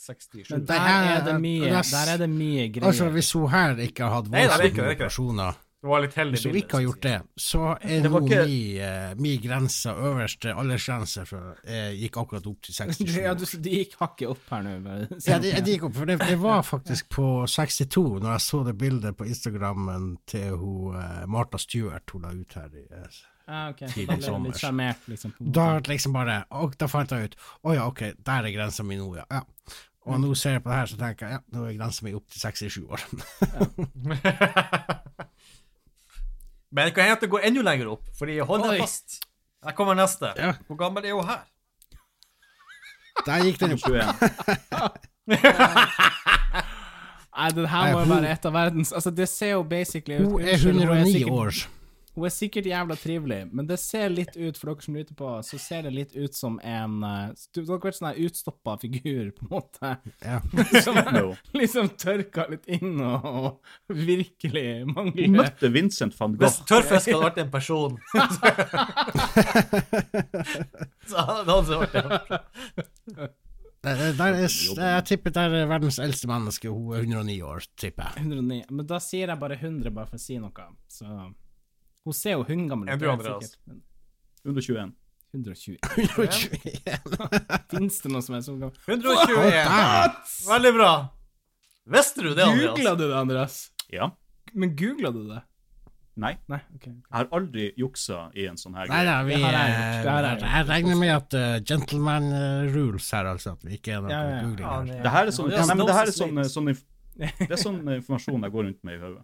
67. Men der er det mye, er der er det mye greier. Altså, hvis hun her ikke har hatt voldsomme operasjoner, Det var litt heldig hvis hun ikke har gjort det, så er Det nå ikke- min, eh, min grense, øverste aldersgrense, eh, gikk akkurat opp til 67 ja, du, de gikk hakket opp her nå. Ja, de, de, gikk opp, for det, det var faktisk på 62, når jeg så det bildet på Instagrammen til hun, eh, Martha Stewart hun la ut her. I, eh, Ja, ok. Så Tidlig da ble du sommer. litt sjarmert, liksom. på da liksom bare, og da fant jeg ut, å ja, ok, der er grensa mi nå, ja. ja. Og nå ser jeg på det her, så tenker jeg, ja, nå er grensa mi opp til 67 år. Men det kan hende at det går enda lenger opp, fordi hold er deg fast. Her kommer neste. Ja. Hvor gammel er hun her? Der gikk den opp. 21. Nei, det her må jo være et av verdens Altså, det ser jo basically ut Hun er 109 sikkert- år. Hun er sikkert jævla trivelig, men det ser litt ut, for dere som lytter på, så ser det litt ut som en uh, Dere vet sånn utstoppa figur, på en måte. Ja. Som No. liksom tørka litt inn og, og virkelig Hun mangler møtte Vincent van Hvis tørrfisk hadde vært en person Så hadde det vært det. Der, der er, jeg tipper der er verdens eldste menneske, hun er 109 år, tipper jeg. 109. Men da sier jeg bare 100, bare for å si noe. Så Hun ser jo hundegammel ut. Andreas? sikkert, men 121. 121. Fins det noe som er så gammelt? 121. Veldig bra. Visste du det, Andreas? Googla du det, Andreas? Ja. Men googla du det? Nei. Nei, okay. Jeg har aldri juksa i en sånn her greie. Nei da, vi Det har jeg jeg. Jeg regner med at uh, gentleman eh, rules her, altså. At vi ikke er noe Ja, ja, ja. googling her. det- Det her er sånn, men det her er sånn, sånn, det er sånn informasjon jeg går rundt med i hodet.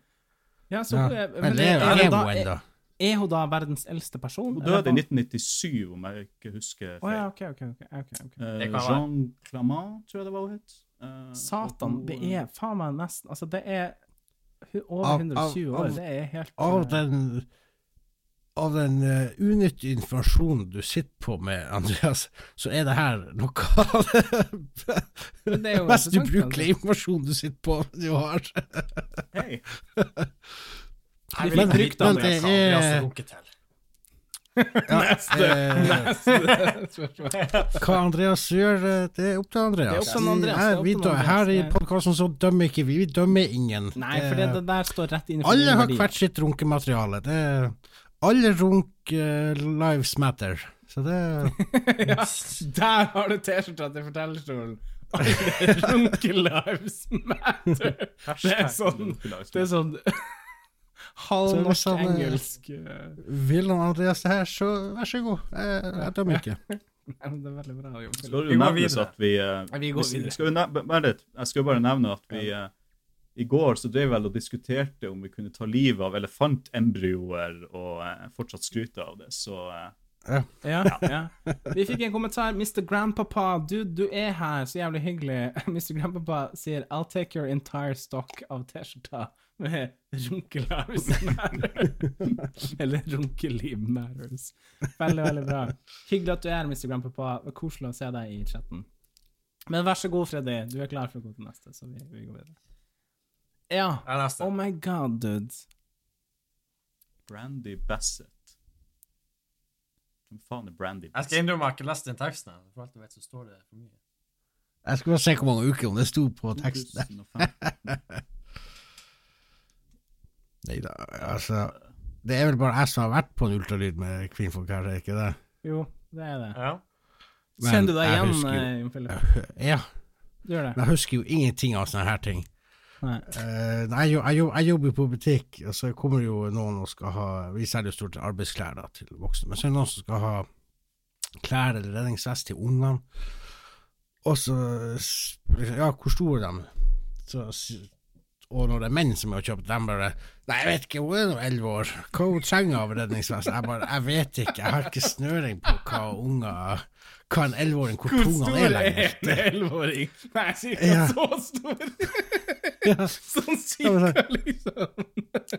Ja, så Ja. Men men det, er, er hun da, hun er, ennå? er hun da verdens eldste person? Hun døde i 1997, om jeg ikke husker feil. Oh, ja, ok, ok. ok, okay. ok. Eh, Det kan være. Jean Clamant, tror jeg det var hun het. Uh, Satan, det er faen meg nesten Altså, det er over 120 av- år. Det er helt Av eh, den av den uh, unyttige informasjonen du sitter på med, Andreas, så er det her noe av det er mest ubrukelige informasjonen du sitter på du har. Hei! Jeg vil ikke men vite det Andreas Andreas er- har neste, til. Eh, spørsmål. hva Andreas gjør, eh, det er opp til Andreas. Det er opp til Andreas, er Her, vi, da, her i podkasten så dømmer ikke vi. Vi dømmer ingen. Nei, for det, det der står rett innenfor Alle har hvert sitt runkemateriale. Det, alle runk uh, lives matter. Så det ja, der har du T-skjorta til fortellerstolen. Alle runke lives matter. Det er sånn Det er sånn Så hvis han, eh, halvnorsk-engelsk eh, Vil noen Andreas det her, så vær så god. Jeg, jeg dømmer ikke. Nei, men Det er veldig bra gjort. Skal du Vi vi, vi går vi skal skal bare nevne at vi i går så drev vel og diskuterte om vi kunne ta livet av elefantembryoer og eh, fortsatt skryte av det, så eh, Ja, ja. Vi fikk en kommentar. Mr. Grandpapa, du, du er her. Så jævlig hyggelig. Mr. Grandpapa sier I'll take your entire stock av T-skjorta med runkelives matters. Eller runkeliv matters. Veldig, veldig bra. Hyggelig at du er her, Mr. Grandpapa. Det var Koselig å se deg i chatten. Men vær så god, Freddy. Du er klar for å gå til neste, så vi, vi går videre. Ja. Jeg leste. Oh my god, dude. Brandy Bassett Hvem faen er Brandy Jeg skal innrømme innrømme jeg har ikke lest den teksten. her. For alt jeg vet, så står det for mye. Jeg skal bare se hvor mange uker om det sto på teksten. 2015. Nei da, altså Det er vel bare jeg som har vært på en ultralyd med kvinnfolk her, er det ikke det? Jo, det er det. Ja. Men Kjenner du deg jeg igjen, husker jo- eh, Jon Philip? Ja, Du gjør det? men jeg husker jo ingenting av sånne her ting. Nei. Uh, jeg, jeg, jeg jobber jo på butikk, og så kommer jo noen og skal ha Vi selger jo stort arbeidsklær da, til voksne, men så er det noen som skal ha klær eller redningsvest til ungene. Og så Ja, hvor store er de? Så, og når det er menn som har kjøpt dem, bare Nei, jeg vet ikke, hun er nå elleve år. Hva hun trenger av redningsvest? Jeg bare Jeg vet ikke, jeg har ikke snøring på hva unger Hva en elleveåring Hvor tung han er lenger. en elleveåring? Nei, cirka Ja. så stor. Ja. sånn cirka, liksom.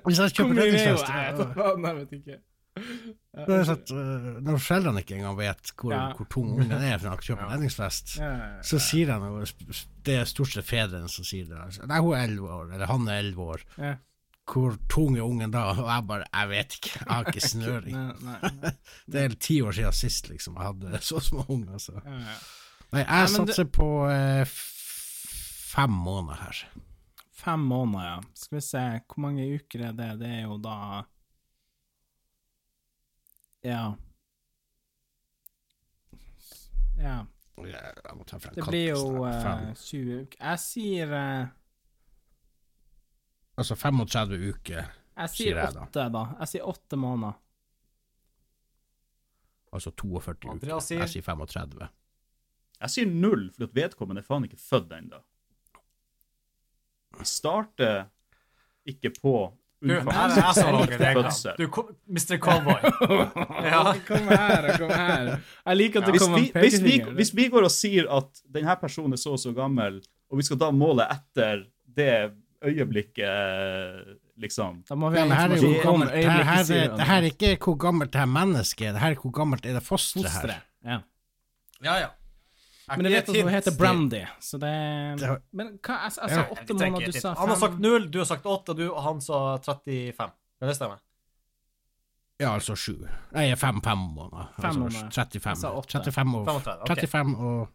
Hvis jeg kjøper er redningsvest Nei, jeg vet ikke. Ja, Det er sånn at, uh, når foreldrene ikke engang vet hvor, Ja. hvor tung ungen er for å kjøpe redningsvest, ja, så sier de noe Det er stort sett fedrene som sier det. Altså. Nei, hun er elleve år, eller han er elleve år. ja. hvor tung er ungen da? Og jeg bare Jeg vet ikke. Jeg har ikke snøring. Nei, nei. Det er ti år siden sist liksom jeg hadde så små unger. Altså. Nei, jeg satser det- på eh, fem måneder her. Fem måneder, ja. Skal vi se, hvor mange uker er det? Det er jo da Ja. Ja. Det blir jo uh, 20 uker. Jeg sier uh, Altså 35 uker, Jeg Sier sier jeg da. åtte, da. Jeg sier 8 måneder. altså 42 uker. Sier- Jeg sier 35. Jeg sier null, for vedkommende er faen ikke født ennå. Starter ikke på Du, er Mr. Cowboy. Ja. Kom her, kom her. Jeg liker at det Hvis kommer vi, en hvis, vi, pekefinger. hvis vi går og sier at denne personen er så og så gammel, og vi skal da måle etter det øyeblikket, liksom Da må vi Ja, ha her er gammelt det her, her, er- det her er ikke hvor gammelt det her mennesket er, det her er hvor gammelt er det fosteret her. Ja. ja, ja. Men jeg vet at hun heter? Brandy, så det Det Men hva, jeg, jeg sa åtte måneder, du sa fem. Han har sagt null, du har sagt åtte, du, og han sa 35. Kan det stemme? Ja, altså sju. Nei, fem, fem måneder. Fem altså, måneder. 35. Sa 35 og, 35, ok. 35 og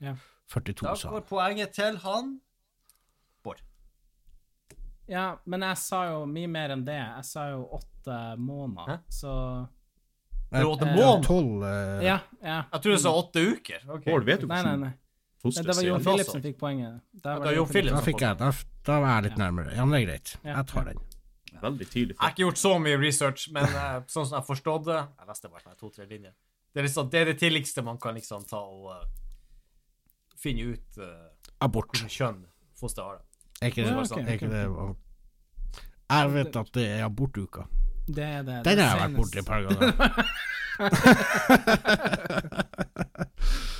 Ja. 42, Da går poenget til han. Bård. Ja, men jeg sa jo mye mer enn det. Jeg sa jo åtte måneder, Hæ? så Det er åtte Eh, måneder. Tolv eh, Ja, ja. Jeg tror du sa åtte uker. Okay. Bård, vet du Nei, nei, nei. Det, det var Jon? Philip som fikk poenget. Da, Ja, var Jon Philip. Da fikk jeg, da, da var jeg litt nærmere. Ja, men det er greit. Ja. Jeg tar den. Veldig tidlig. Jeg har ikke gjort så mye research, men uh, sånn som jeg har forstått det Jeg leste bare to-tre linjer. Det er, liksom, det er det tidligste man kan liksom ta og uh, finne ut uh, Abort. kjønn fosteret har. Er ikke det, Ja, er okay, okay. det Jeg vet at det er abortuka. Det er det. Den har jeg vært borti et par ganger.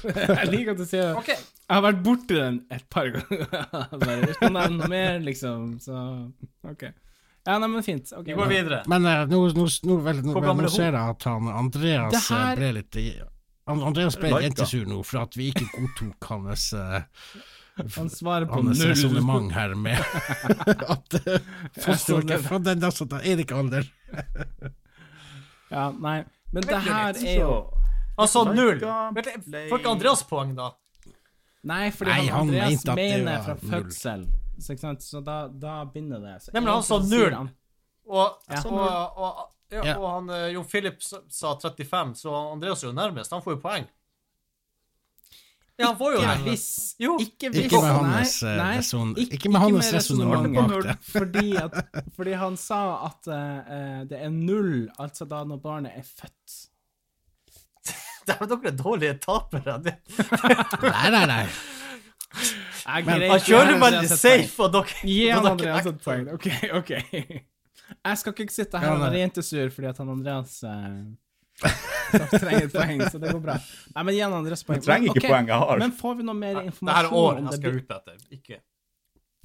jeg liker at du sier det. Okay. Jeg har vært borti den et par ganger. Bare, Hvis man nevner noe mer, liksom, så OK. Ja, nei, men fint. Okay. Vi går videre. Men uh, nå, nå, nå, vel, nå, vel, nå er ser jeg at han Andreas her- eh, ble litt Andreas ble jentesur nå for at vi ikke godtok hans uh, Han svarer på hans null. resonnement her med at uh, fra den da så da er det ikke alder. Ja, nei. Men det her er jo Han sa null. Får ikke Andreas poeng, da? Nei, fordi Nei, han, Andreas mente at det mener fra null. fødsel. Så, ikke sant? så da, da begynner det. Så Nei, han sa null. han- Og, Ja. og, og, ja, Ja. og han, eh, Jon Philip sa sa 35, så Andreas er jo nærmest. Han får jo poeng. Ja, han får jo en viss. hvis. Jo. Ikke hvis. Ikke med hans, resonnement nei, ikke med hans resonnementet. resonnement bak det. Fordi, at, fordi han sa at eh, det er null, altså da når barnet er født. Dere er dårlige tapere. Nei, nei, nei. Jeg Men Han kjører jeg veldig safe, og dere Gi han Andreas et poeng. OK, OK. Jeg skal ikke sitte her og være jentesur fordi at han Andreas eh, trenger et poeng, så det går bra. Nei, men igjen Andres poeng. Jeg trenger ikke okay, poeng jeg har. Men får vi noe mer Det her er informasjon år jeg skal ut etter. Ikke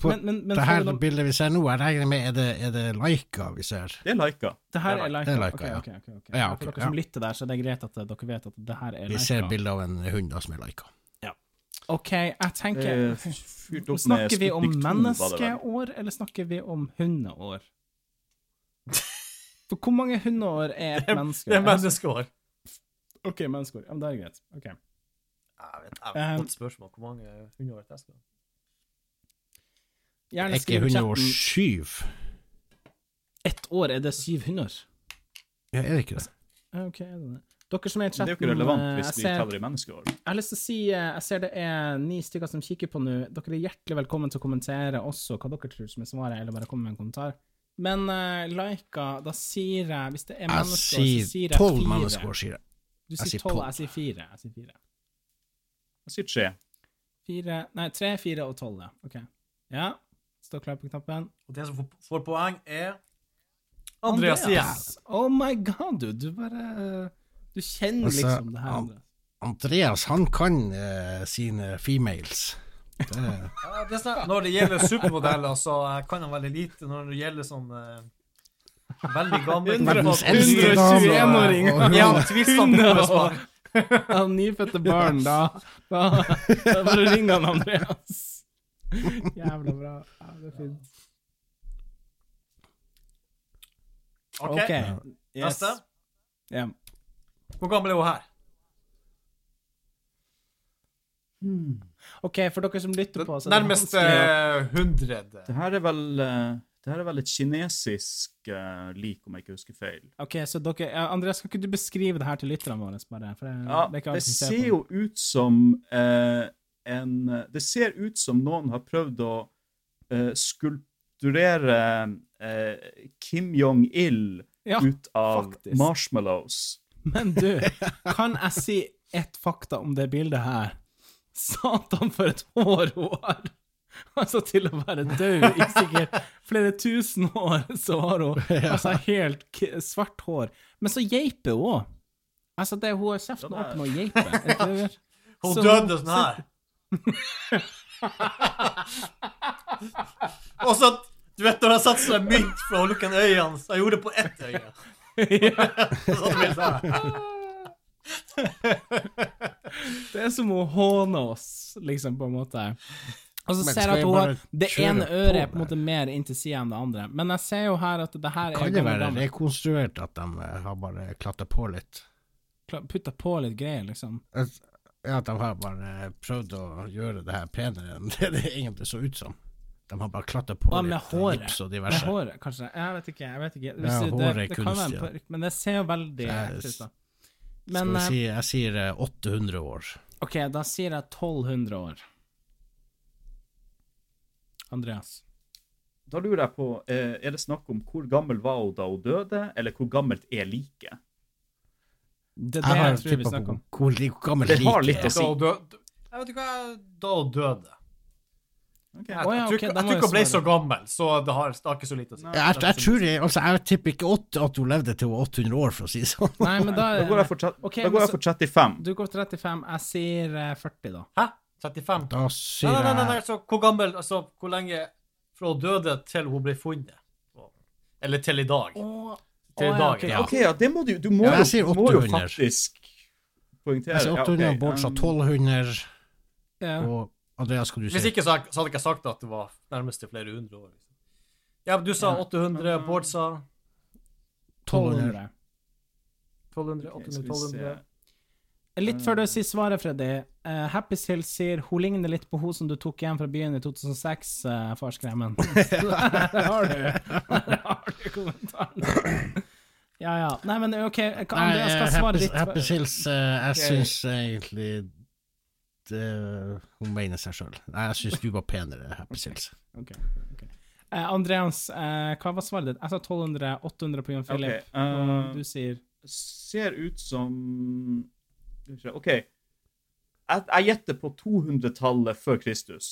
Men- men- men det her vi noe- bildet vi ser nå, jeg regner med er det, er det Laika vi ser? Det er Laika. Det her Det er Laika. Laika, Ok, ja. okay, ok, ok. Ja, For dere som lytter der, så det er greit at dere vet at det her er Vi ser Laika. bilde av en hund da som er Laika. OK, jeg tenker Eh, Snakker vi om Sputnik 2, var det vel. menneskeår, eller snakker vi om hundeår? For hvor mange hundeår er et menneske? Det er menneskeår. OK, menneskeår. Ja, men det er greit. Ok. Jeg vet, jeg har Um, fått spørsmål hvor mange hundeår jeg skal Gjerne Er ikke hundeår syv? Ett år, er det syv hunder? Ja, er det ikke det? OK, er det det? Dere som er i chatten Det er jo ikke relevant eh, hvis vi taler teller i menneskeår. Jeg har lyst til å si eh, Jeg ser det er ni stykker som kikker på nå. Dere er hjertelig velkommen til å kommentere også hva dere tror som er svaret, eller bare komme med en kommentar. Men uh, Laika, da sier jeg Hvis det er Jeg menneskeår, så sier sier jeg tolv mennesker, sier jeg. Du Jeg sier sier tolv, jeg sier fire. Jeg sier fire. Jeg sier tre. Fire Nei, tre, fire og tolv, ja. OK. Ja. Står klar på knappen. Og det som får, poeng, er Andreas igjen. Oh my god, du. Du bare Du kjenner Altså, liksom det her. Andreas. Andreas, han kan uh, sine females. Det, Ja, det er sånn, når det gjelder supermodeller, så kan han veldig lite. Når det gjelder sånn uh, veldig gammel Verdens fotball- eldste dame. dame. Ja, tvistene. Ja, nyfødte barn, da Da, da bare ringer han Andreas. Jævla bra. Ja, det er fint. OK, okay. Yes. neste. Yeah. Hvor gammel er hun her? OK, for dere som lytter på, så det Nærmest hundre. eh, hundrede. Det her er vel eh, det her er vel et kinesisk uh, lik, om jeg ikke husker feil. OK, så dere ja, Andreas, kan ikke du beskrive det her til lytterne våre, bare? For det, Ja, det, det ser jo ut som uh, en Det ser ut som noen har prøvd å uh, skulpturere eh, Kim Jong-il Ja, ut av faktisk. marshmallows. Men du, kan jeg si ett fakta om det bildet her? Satan, for et hår hun har! Altså, til å være død i sikkert flere tusen år, så har hun altså helt k svart hår. Men så geiper hun òg. Altså, det, hun har kjeften åpen og geiper. Er hun Så døde sånn her. Og så, du vet når han satte seg mynt for å lukke øynene, så jeg gjorde det på ett øye. Sånn jeg. Det er som å håne oss, liksom, på en måte. Og så ser jeg at hun har Det ene øret er på en måte mer inntil sida enn det andre. Men jeg ser jo her at det her er Kan det være dame. rekonstruert at de eh, har bare klatret på litt? Putta på litt greier, liksom. Ja, at de har bare prøvd å gjøre det her penere enn det det egentlig så ut som. De har bare klatret på ja, litt håret. gips og Med håret, kanskje. Jeg vet ikke. jeg vet ikke. Ja, Hvis det, håret er det, det kan være en men det ser jo veldig Det ekte ut, da. Skal vi eh, si, jeg sier eh, 800 år. OK, da sier jeg 1200 år. Andreas. Da lurer jeg på, eh, er det snakk om hvor gammel var hun da hun døde, eller hvor gammelt er liket? Det er det jeg, tror vi snakker om. hvor, hvor gammelt liket er. døde Jeg vet ikke hva Da hun døde. Ok. Jeg, ja, ikke jeg tror ikke hun ble så gammel, så det har, det har ikke så lite å si. Jeg, jeg, tror jeg, altså, jeg tipper ikke at hun levde til hun var 800 år, for å si det sånn. Nei, men da, Da går jeg for, okay, Ok, da går jeg for 35. Du går 35. Jeg sier eh, 40, da. Hæ? 35? Da sier jeg nei, nei, nei, nei, jeg så hvor gammel Altså, hvor lenge fra hun døde til hun ble funnet? Eller til i dag? Til i dag, ja. OK, ja, det må du Du må, Ja, jeg jo, må jo faktisk poengtere. jeg sier 800, Ja, okay, Bård sa um, 1200, Ja. og Andreas, skal du Hvis ikke, så, så hadde jeg ikke sagt at det var nærmest til flere hundre år. Liksom. Ja, men du sa 800, Bård sa 1200. 1200, 800, 1200. Litt før du sier svaret, Freddy. Uh, Happy Sill sier hun ligner litt på hun som du tok igjen fra byen i 2006, uh, farskremen. Der har du Der har du kommentaren. Ja, ja. Nei, men OK, Andreas skal eh, svare ditt. Happy Sills, uh, jeg okay. syns egentlig det, Hun mener seg sjøl. Nei, jeg syns du var penere, Happy Sills. Ok, ok. Eh, Andreas, eh, hva var svaret ditt? Jeg sa 1200, 800 på Jon Philip. Okay, eh, og du sier Ser ut som OK. Jeg, jeg gjetter på 200-tallet før Kristus.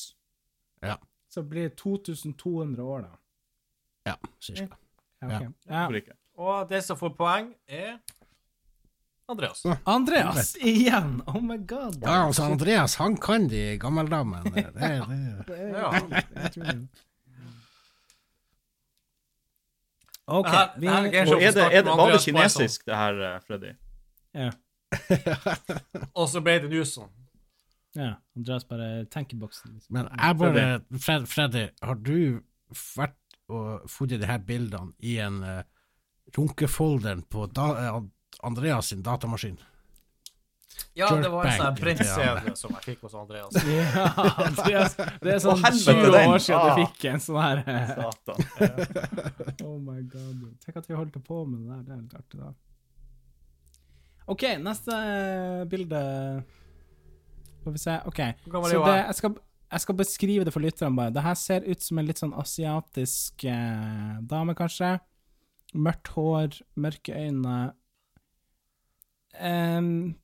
Ja. Så blir det 2200 år, da. Ja, cirka. Ja, ok. ja. Og det som får poeng, er Andreas. Andreas, igjen! Oh my god. Ja, altså, Andreas, han kan de gammeldamene. Det, det, Det Ja. helt utrolig. Det her- det her er er det, er det, var det kinesisk, det her, eh, Freddy? ja. Og så ble det nå sånn. ja. Andreas bare tenker i boksen. Liksom. men jeg bare Fred, Freddy, har du vært og funnet de her bildene i en uh, runkefolderen på da, eh, Andreas sin datamaskin? Ja, det var en sånn print-CD som jeg fikk hos Andreas. Ja, Andreas, det er sånn Å, helvete, 20 den. år siden Ah. du fikk en sånn her eh, Satan. Oh my god. Tenk at vi holdt på med det der. Det er litt artig, da. OK, neste eh, bilde Får vi se. OK. Så det, jeg, skal, jeg skal beskrive det for lytterne, bare. Det her ser ut som en litt sånn asiatisk eh, dame, kanskje. Mørkt hår, mørke øyne. Em,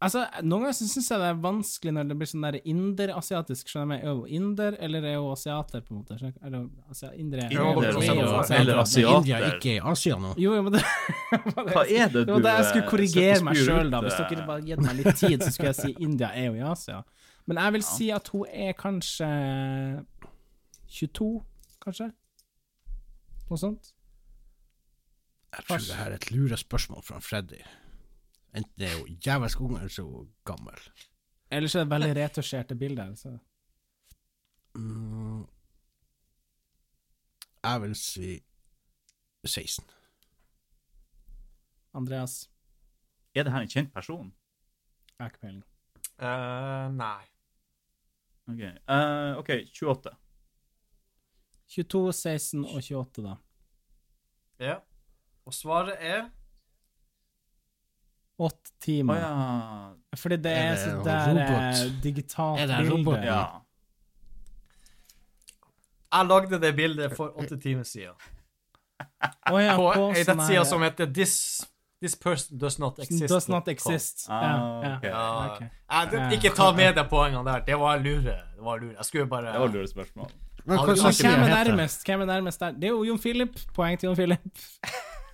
altså, noen ganger så syns jeg det er vanskelig når det blir sånn der inder-asiatisk. Skjønner jeg, Er hun inder, eller er hun asiater, på en måte? Eller? Er asia indre? Inder er jo- og- eller India asiater. ikke i Asia nå? Jo, jo, men det Hva er det Det du var da jeg skulle eh, korrigere meg sjøl, da. Hvis eh? dere bare gitt meg litt tid, så skulle jeg si India er jo i Asia. Men jeg vil si at hun er kanskje 22, kanskje? Noe sånt? Jeg tror det her er et lurespørsmål fra Freddy. Enten er hun jævelsk ung, eller så er hun gammel. Ellers er det veldig retusjerte bilder. Så. Mm, jeg vil si 16. Andreas? Er det her en kjent person? Jeg har ikke peiling. Uh, nei. Okay. Uh, ok, 28. 22, 16 og 28, da. Ja. Og svaret er Åtte Å timer. ja. Fordi det er, Er det så der eh, robot? digitalt Er det en bilde. robot? ja. Jeg lagde det bildet for åtte timer siden. Oh, ja, På på ei sånn nettside som heter This, This person does not exist. Does not exist. Ah, ja, ja. ok. Ja. Ok. Nei, det- ikke ta med deg poengene der. Det var lure. Det var lure. Jeg skulle bare Det var lure spørsmål. Men skal hvem er nærmest? Hvem er nærmest der? Det er jo Jon Philip. Poeng til Jon Philip.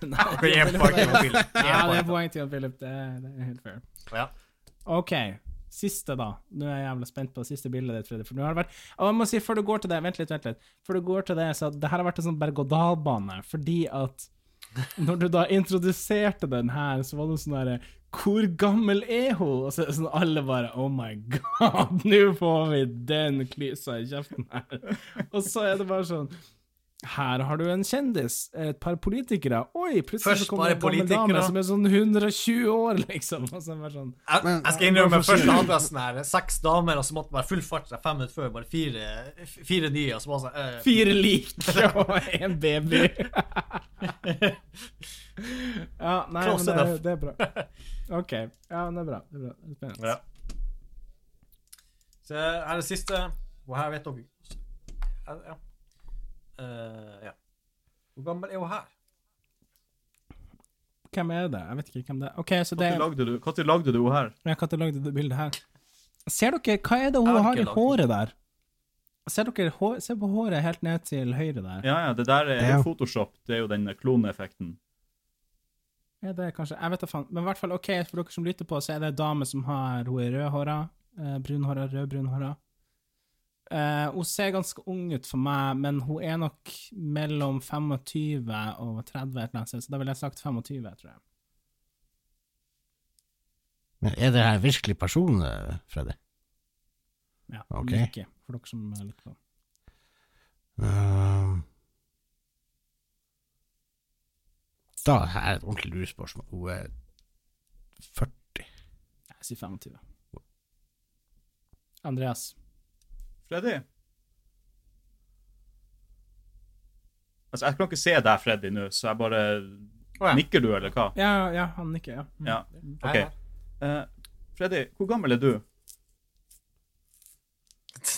Nei, Det er poeng til Jon Philip. Ja, det er poeng til Jon Philip. Det er, det er helt fair. Ja. OK. Siste, da. Nå er jeg jævla spent på det siste bildet ditt, Fredrik. For nå har det vært Og jeg må si, før du går til det Vent litt, vent litt. Før du går til det, så det her har vært en sånn berg-og-dal-bane, fordi at når du da introduserte den her, så var det sånn derre Hvor gammel er hun? Og så er det sånn alle bare Oh my god, nå får vi den klysa i kjeften her. Og så er det bare sånn her har du en kjendis, et par politikere. Oi, plutselig Først så kommer det en gammel dame som er sånn 120 år, liksom. Og så bare sånn Jeg, Men- jeg skal innrømme Hvorfor sier først hadde jeg sånn her seks damer, og så måtte det være full fart fem minutter før. Bare fire, fire nye, og så bare sånn øh. Fire lik og en baby. ja, nei, men det, det er bra. OK. Ja, men det er bra. Det er bra. Det er spennende. Ja. Så her er det siste, og her vet dere Ja. Eh, ja. Hvor gammel er hun her? Hvem er det? Jeg vet ikke hvem det er. Okay, så det Når lagde du, når lagde du her? Ja, når lagde du bildet her. Ser dere, hva er det hun har har i håret der? Ser dere, hår, Se på håret helt ned til høyre der. Ja, ja, det der er Ja. jo Photoshop. Det er jo den kloneeffekten. Er det kanskje Jeg vet da faen. Men i hvert fall, OK, for dere som lytter på, så er det ei dame som har Hun er rødhåra. Eh, brunhåra, rødbrunhåra. Eh, hun ser ganske ung ut for meg, men hun er nok mellom 25 og 30, et eller annet så da ville jeg sagt 25, tror jeg. Men er det her virkelig person, eh, Freddy? Ja, Okay. like, for dere som er litt på. Uh, da er et ordentlig lurespørsmål. Hun er 40. Jeg sier 25. Andreas. Freddy? Altså, jeg kan ikke se deg, Freddy, nå, så jeg bare oh, ja. Nikker du, eller hva? Ja, ja, han nikker, ja. Mm. Ja. OK. Uh, Freddy, hvor gammel er du?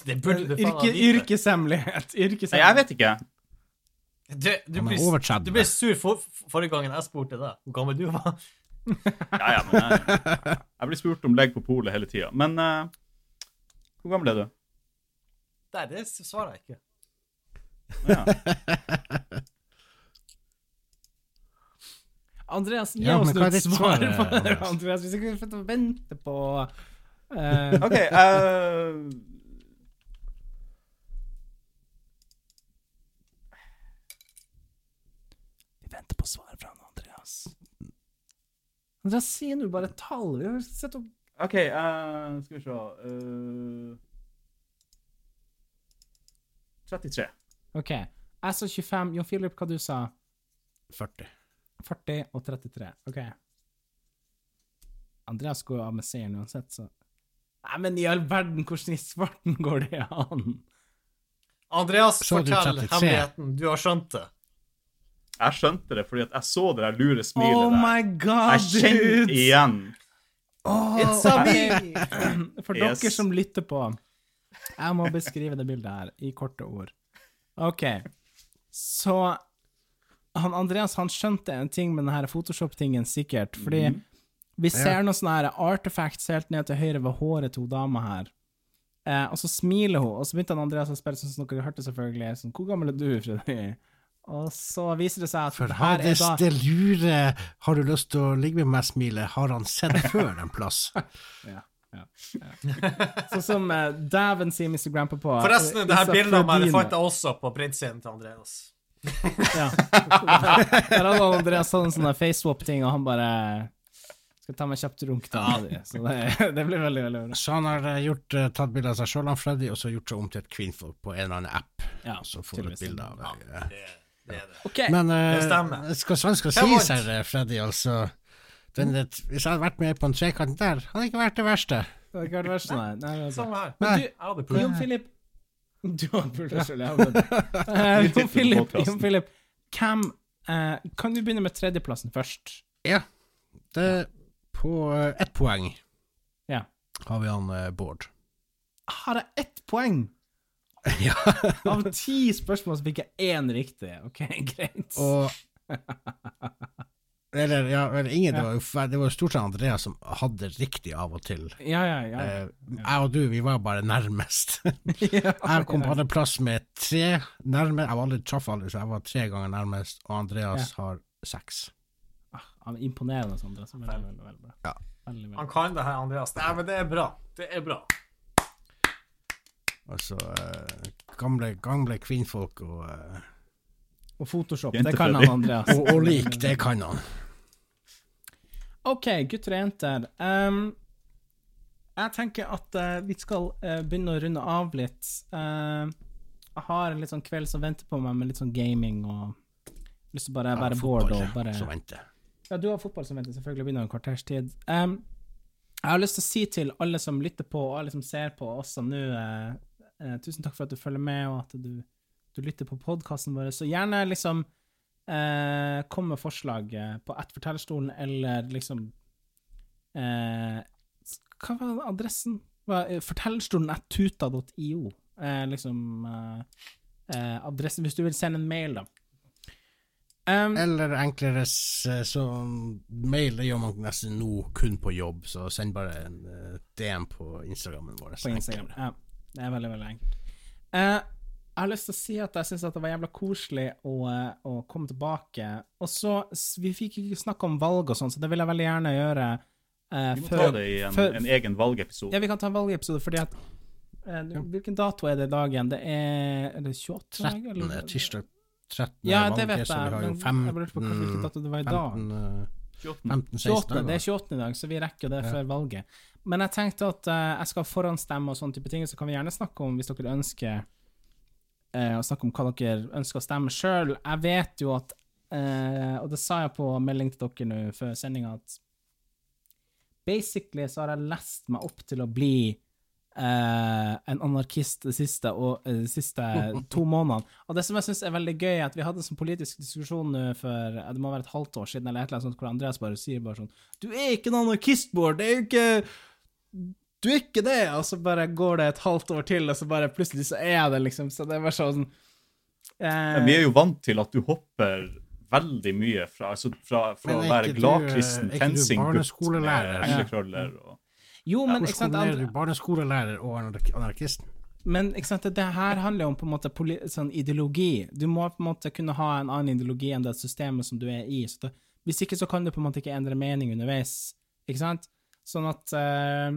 Det burde du faen ha Yrke, Yrkeshemmelighet. yrkeshemmelighet. Nei, jeg vet ikke. Du, du, blir, du ble sur for, forrige gangen jeg spurte deg hvor gammel du var. Ja, ja, men jeg, jeg blir spurt om legg på polet hele tida. Men uh, hvor gammel er du? Nei, det svarer jeg ikke. Ja. Andreas, gi Ja, oss ditt svar Andreas? Andreas. Hvis ikke vi får vente på uh, OK. eh, Vi venter på svar fra han, Andreas. Andreas, si nå bare et tall. Vi har sett opp OK, eh, skal vi se eh, 33. OK. Jeg sa 25. Jon Philip, hva du sa 40. 40 og 33. OK. Andreas går av med seieren uansett, så Nei, men i all verden, hvordan i svarten går det an? Andreas, fortell 33. hemmeligheten. Du har skjønt det. Jeg skjønte det fordi at jeg så det der lure smilet Oh der. my god, Jeg kjente dude! igjen. It's a For Yes. dere som lytter på, jeg må beskrive det bildet her i korte ord. OK. Så han Andreas han skjønte en ting med denne Photoshop-tingen, sikkert. Fordi vi ser noen sånne artifacts helt ned til høyre ved håret til dama her. Eh, og så smiler hun, og så begynte han Andreas å spørre, sånn som dere hørte selvfølgelig, sånn, hvor gammel er du, Fredrik? Og så viser det seg at For her er da det lure Har du lyst til å ligge med meg, smilet? Har han sett før en plass? Ja, ja, ja. Sånn som uh, dæven sier Mr. Grandpa på Forresten, eh, det her bildet av meg det fant jeg også på printscenen til Andreas. Ja. Der hadde Andreas hatt en sånn der faceswap-ting, og han bare skal ta meg kjapt runk til Freddy. Så det, det blir veldig, veldig bra. Så han har eh, gjort, uh, tatt bilde av seg sjøl, han Freddy, og så gjort seg om til et kvinnfolk på en eller annen app. Ja, Så får du et bilde av ja, Det, Det er det. Okay. Men uh, Det stemmer. skal svensker sies her, eh, Freddy, altså. Den, det, hvis jeg hadde vært med på en trekant der, hadde det ikke vært det verste. Det hadde ikke vært verst, nei. nei nei Samme her. Men du, Jeg hadde prøvd. Jon Philip Du har pult deg på Philip. Jon Philip hvem eh, Kan du begynne med tredjeplassen først? Ja. Det, på uh, ett poeng Ja. har vi han uh, Bård. Har jeg ett poeng? ja. Av ti spørsmål så fikk jeg én riktig. OK, greit. Og Eller, ja, eller ingen, det var jo det var jo stort sett Andreas som hadde riktig av og til. Ja, ja, ja. Eh, jeg og du, vi var bare nærmest. ja. Jeg kom på andreplass med tre nærme Jeg var aldri traff aldri, så jeg var tre ganger nærmest, og Andreas har seks. Ah, han er imponerende, Sondre. Veldig, veldig, veldig bra. Ja. Veldig, veldig. Han kan det her, Andreas. Nei, men det er bra. Det er bra. Altså eh, gamle, gamle kvinnfolk og, eh, Og Photoshop, det kan han, Andreas. og, og lik, det kan han. OK, gutter og jenter. Um, jeg tenker at uh, vi skal uh, begynne å runde av litt. Uh, jeg har en litt sånn kveld som venter på meg, med litt sånn gaming og lyst til bare å være bored og bare som venter. Ja, du har fotball som venter, selvfølgelig begynner om en kvarters tid. Um, jeg har lyst til å si til alle som lytter på, og alle som ser på også nå, tusen takk for at du følger med, og at du, du lytter på podkasten vår. Så gjerne liksom eh, kom med forslag på ett fortellerstolen, eller liksom eh, Hva var adressen? Eh, Fortellerstolen at tuta.io. Eh, liksom eh, eh, adressen Hvis du vil sende en mail, da. Um, Eller enklere s- sånn Mail det gjør man nesten nå kun på jobb, så send bare en DM på Instagrammen vår. på Instagram. Ja, det er veldig, veldig enkelt. Eh, jeg har lyst til å si at jeg syns det var jævla koselig å, eh, å komme tilbake. Og så Vi fikk ikke snakke om valg og sånn, så det vil jeg veldig gjerne gjøre. eh, Vi må før- ta det i en, før- en egen valgepisode. Ja, vi kan ta en valgepisode, fordi at eh, Hvilken dato er det i dag igjen? Det er, er det 28? i dag, 13. eller? tirsdag 13. Ja, det vet jeg. vi har jo men 15, jeg lurte på hvilken dato det var i dag. 15, eh, 28. 15 16 28, det er 28 i dag, så vi rekker det Ja. før valget. Men jeg tenkte at uh, jeg skal forhåndsstemme og sånne type ting, så kan vi gjerne snakke om, hvis dere ønsker eh, å snakke om hva dere ønsker å stemme sjøl. Jeg vet jo at eh, Og det sa jeg på melding til dere nå før sendinga, at basically så har jeg lest meg opp til å bli eh, en anarkist de siste, og, de siste to månedene. Og det som jeg syns er veldig gøy, er at vi hadde en sånn politisk diskusjon nå for det må være et halvt år siden, eller et eller annet sånt, hvor Andreas bare sier bare sånn Du er ikke en anarkist, Bård! Det er jo ikke Du er ikke det! Og så bare går det et halvt år til, og så bare plutselig så er det, liksom. Så det er bare sånn eh, vi er jo vant til at du hopper veldig mye fra, altså fra, fra å være gladkristen eh, TenSing-gutt med barneskolelærer? og Jo, men ikke sant, Andre- du barneskolelærer og anarkisten? Men ikke sant, det her handler jo om på en måte poli sånn ideologi. Du må på en måte kunne ha en annen ideologi enn det systemet som du er i. Så det, hvis ikke så kan du på en måte ikke endre mening underveis. Ikke sant? Sånn at eh,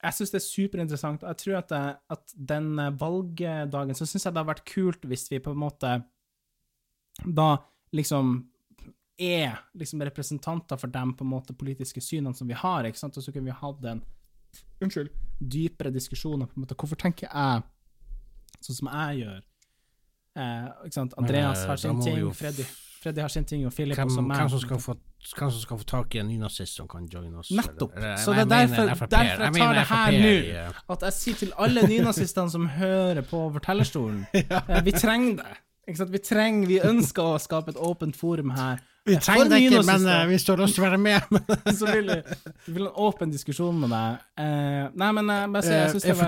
Jeg syns det er superinteressant. Jeg tror at, det, at den eh, valgdagen så syns jeg det hadde vært kult hvis vi på en måte da liksom er liksom representanter for de på en måte politiske synene som vi har, ikke sant? og så kunne vi hatt en unnskyld, dypere diskusjon på en måte. Hvorfor tenker jeg sånn som jeg gjør? Eh, ikke sant? Andreas eh, har sin ting, Freddy, Freddy har sin ting, og Philip Hvem, også meg. hvem, som skal få, hvem som skal få tak i en nynazist som kan joine oss? Nettopp. Eller- eller- Så det er jeg derfor, derfor jeg tar det her nå. eh, At jeg sier til alle nynazistene som hører på fortellerstolen ja. Vi trenger det. Vi trenger, vi ønsker å skape et åpent forum her. Vi trenger det ikke, men uh, vi har lyst til å være med jeg, jeg vil ha en åpen diskusjon med deg. Uh, nei, men uh, bare jeg, jeg Eh,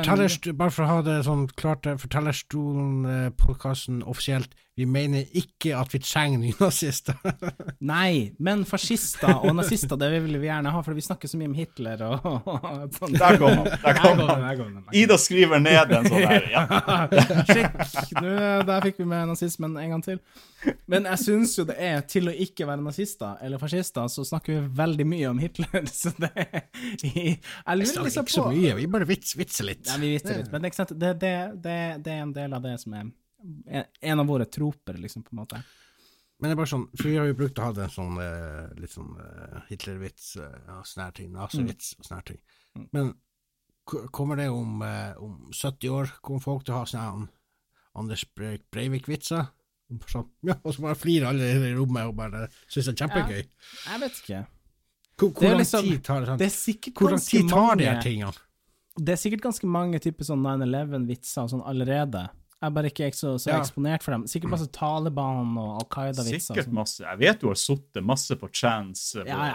en- Bare for å ha det sånn klart, eh, Fortellerstolen-podkasten offisielt, vi mener ikke at vi trenger nynazister. Nei, men fascister og nazister, det vil vi gjerne ha, for vi snakker så mye om Hitler og, og sånn. Der kom han! Der kom. Ida skriver ned en sånn der. Ja. Sjekk! Nå, der fikk vi med nazismen en gang til. Men jeg syns jo det er til å ikke være nazister eller fascister, så snakker vi veldig mye om Hitler, så det Jeg lurer liksom ikke så på mye, vi bare vits, vitser litt. Ja, vi vitser litt, men? Det, det, det, det er en del av det som er en- av våre troper, liksom, på en måte. Men det er bare sånn, for vi har jo brukt å ha en sånn eh, litt sånn eh, Hitler-vits eh, og sånne her ting, nazivits og sånne her ting. Mm. Men kommer det om, eh, om 70 år, kommer folk til å ha sånne Anders Bre- Breivik-vitser? Sånn. Ja, og så bare flirer alle i rommet og bare syns det er kjempegøy. Jeg vet ikke. Hvor, hvor lang liksom- tid tar det sånn? Det er sikkert Hvor lang tid tar de her tingene? Det er sikkert ganske mange typer sånn 9-11-vitser sånn allerede. Jeg er bare ikke så, så Ja. eksponert for dem. Sikkert masse Taliban og Al Qaida-vitser. Sikkert masse. Jeg vet du har sittet masse på chance. på- Ja,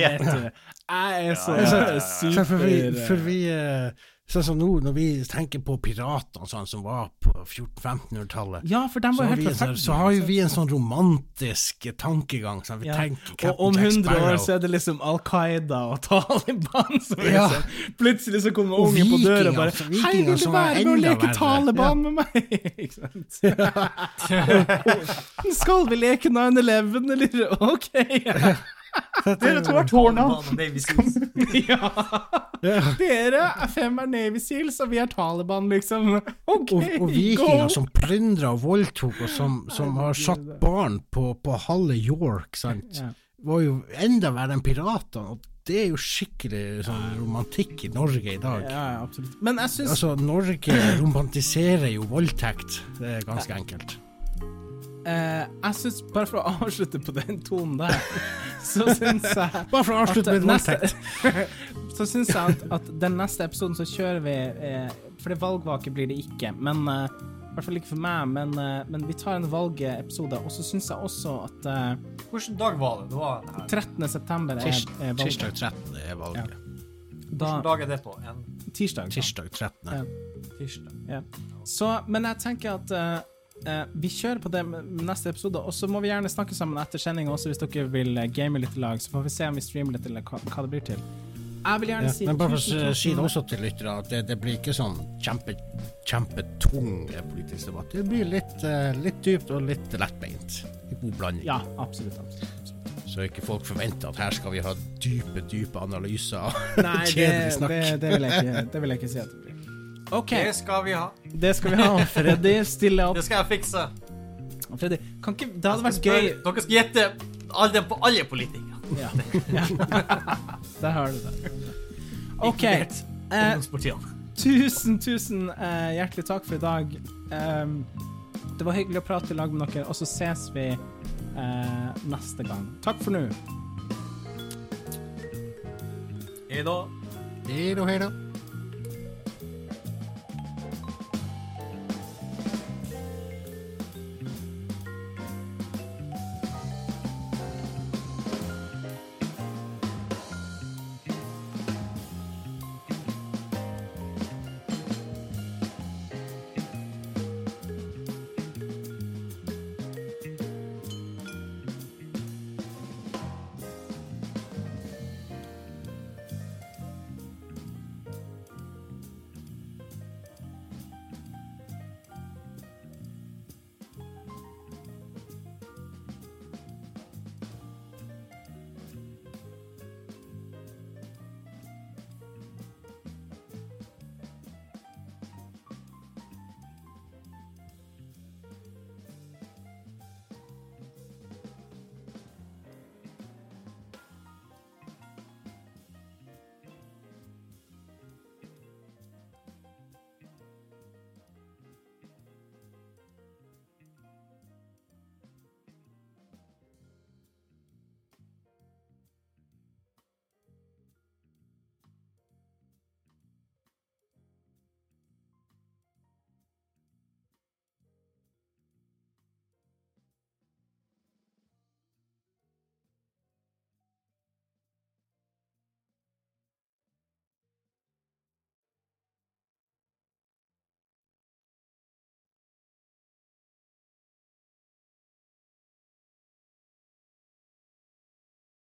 jeg vet det. Jeg er så Ja, ja, ja, ja. super... for vi, for vi eh, Sånn som nå, når vi tenker på piratene sånn, som var på 1400-1500-tallet, Ja, så, så, sånn- så har jo vi en sånn romantisk tankegang. Sånn, vi Ja. tenker Og om Captain 100 år så er det liksom Al Qaida og Taliban som Ja. liksom, Plutselig så kommer Og ungen på døra og bare Hei, vil du være med og leke verre. Taliban med meg? Ikke sant? Skal vi leke 9-11, eller? OK. Dere to er tårna! Ja. Dere er fem er Navy Seals, og vi er Taliban, liksom. Okay, Og, og vikinger som plyndra og voldtok, og som, som har satt barn på, på halve York, sant, var jo enda verre enn piratene. Og det er jo skikkelig sånn romantikk i Norge i dag. Ja, ja, absolutt. Men jeg syns Altså, Norge romantiserer jo voldtekt. Det er ganske enkelt. Eh, Jeg syns, bare for å avslutte på den tonen der, så syns jeg Bare for å avslutte med neste- voldtekt. Så syns jeg at, at den neste episoden så kjører vi eh, For det valgvake blir det ikke, men eh, I hvert fall ikke for meg, men, eh, men vi tar en valgepisode. Og så syns jeg også at eh, Hvilken dag var det? Det var 13. september er, er valget. Tirsdag 13. er valget. Da, Hvilken dag er det på? En tirsdag. da. Tirsdag 13. Ja. tirsdag? Ja. Så, men jeg tenker at eh, eh, vi kjører på det neste episode, og så må vi gjerne snakke sammen etter sending også, hvis dere vil eh, game litt i lag. Så får vi se om vi streamer litt, eller hva, hva det blir til. Jeg vil gjerne Ja, si men bare for å si det også til lyttere, at det, det blir ikke sånn kjempe, kjempetung eh, politisk debatt. Det blir litt, eh, litt dypt og litt lettbeint. En god blanding. Ja, absolutt. absolutt. Så ikke folk forventer at her skal vi ha dype, dype analyser. Det, Kjedelig snakk. det, det, vil ikke, det vil jeg ikke si at det Det skal vi ha. det skal vi ha. Freddy, stille opp. Det skal jeg fikse. Freddy, kan ikke Det hadde vært gøy Dere skal gjette alle på alle politikere. ja. ja. Der har du det. OK. Eh, tusen, tusen eh, hjertelig takk for i dag. Um, det var hyggelig å prate i lag med dere, og så ses vi eh, neste gang. Takk for nå. Hei da. Hei da, hei da.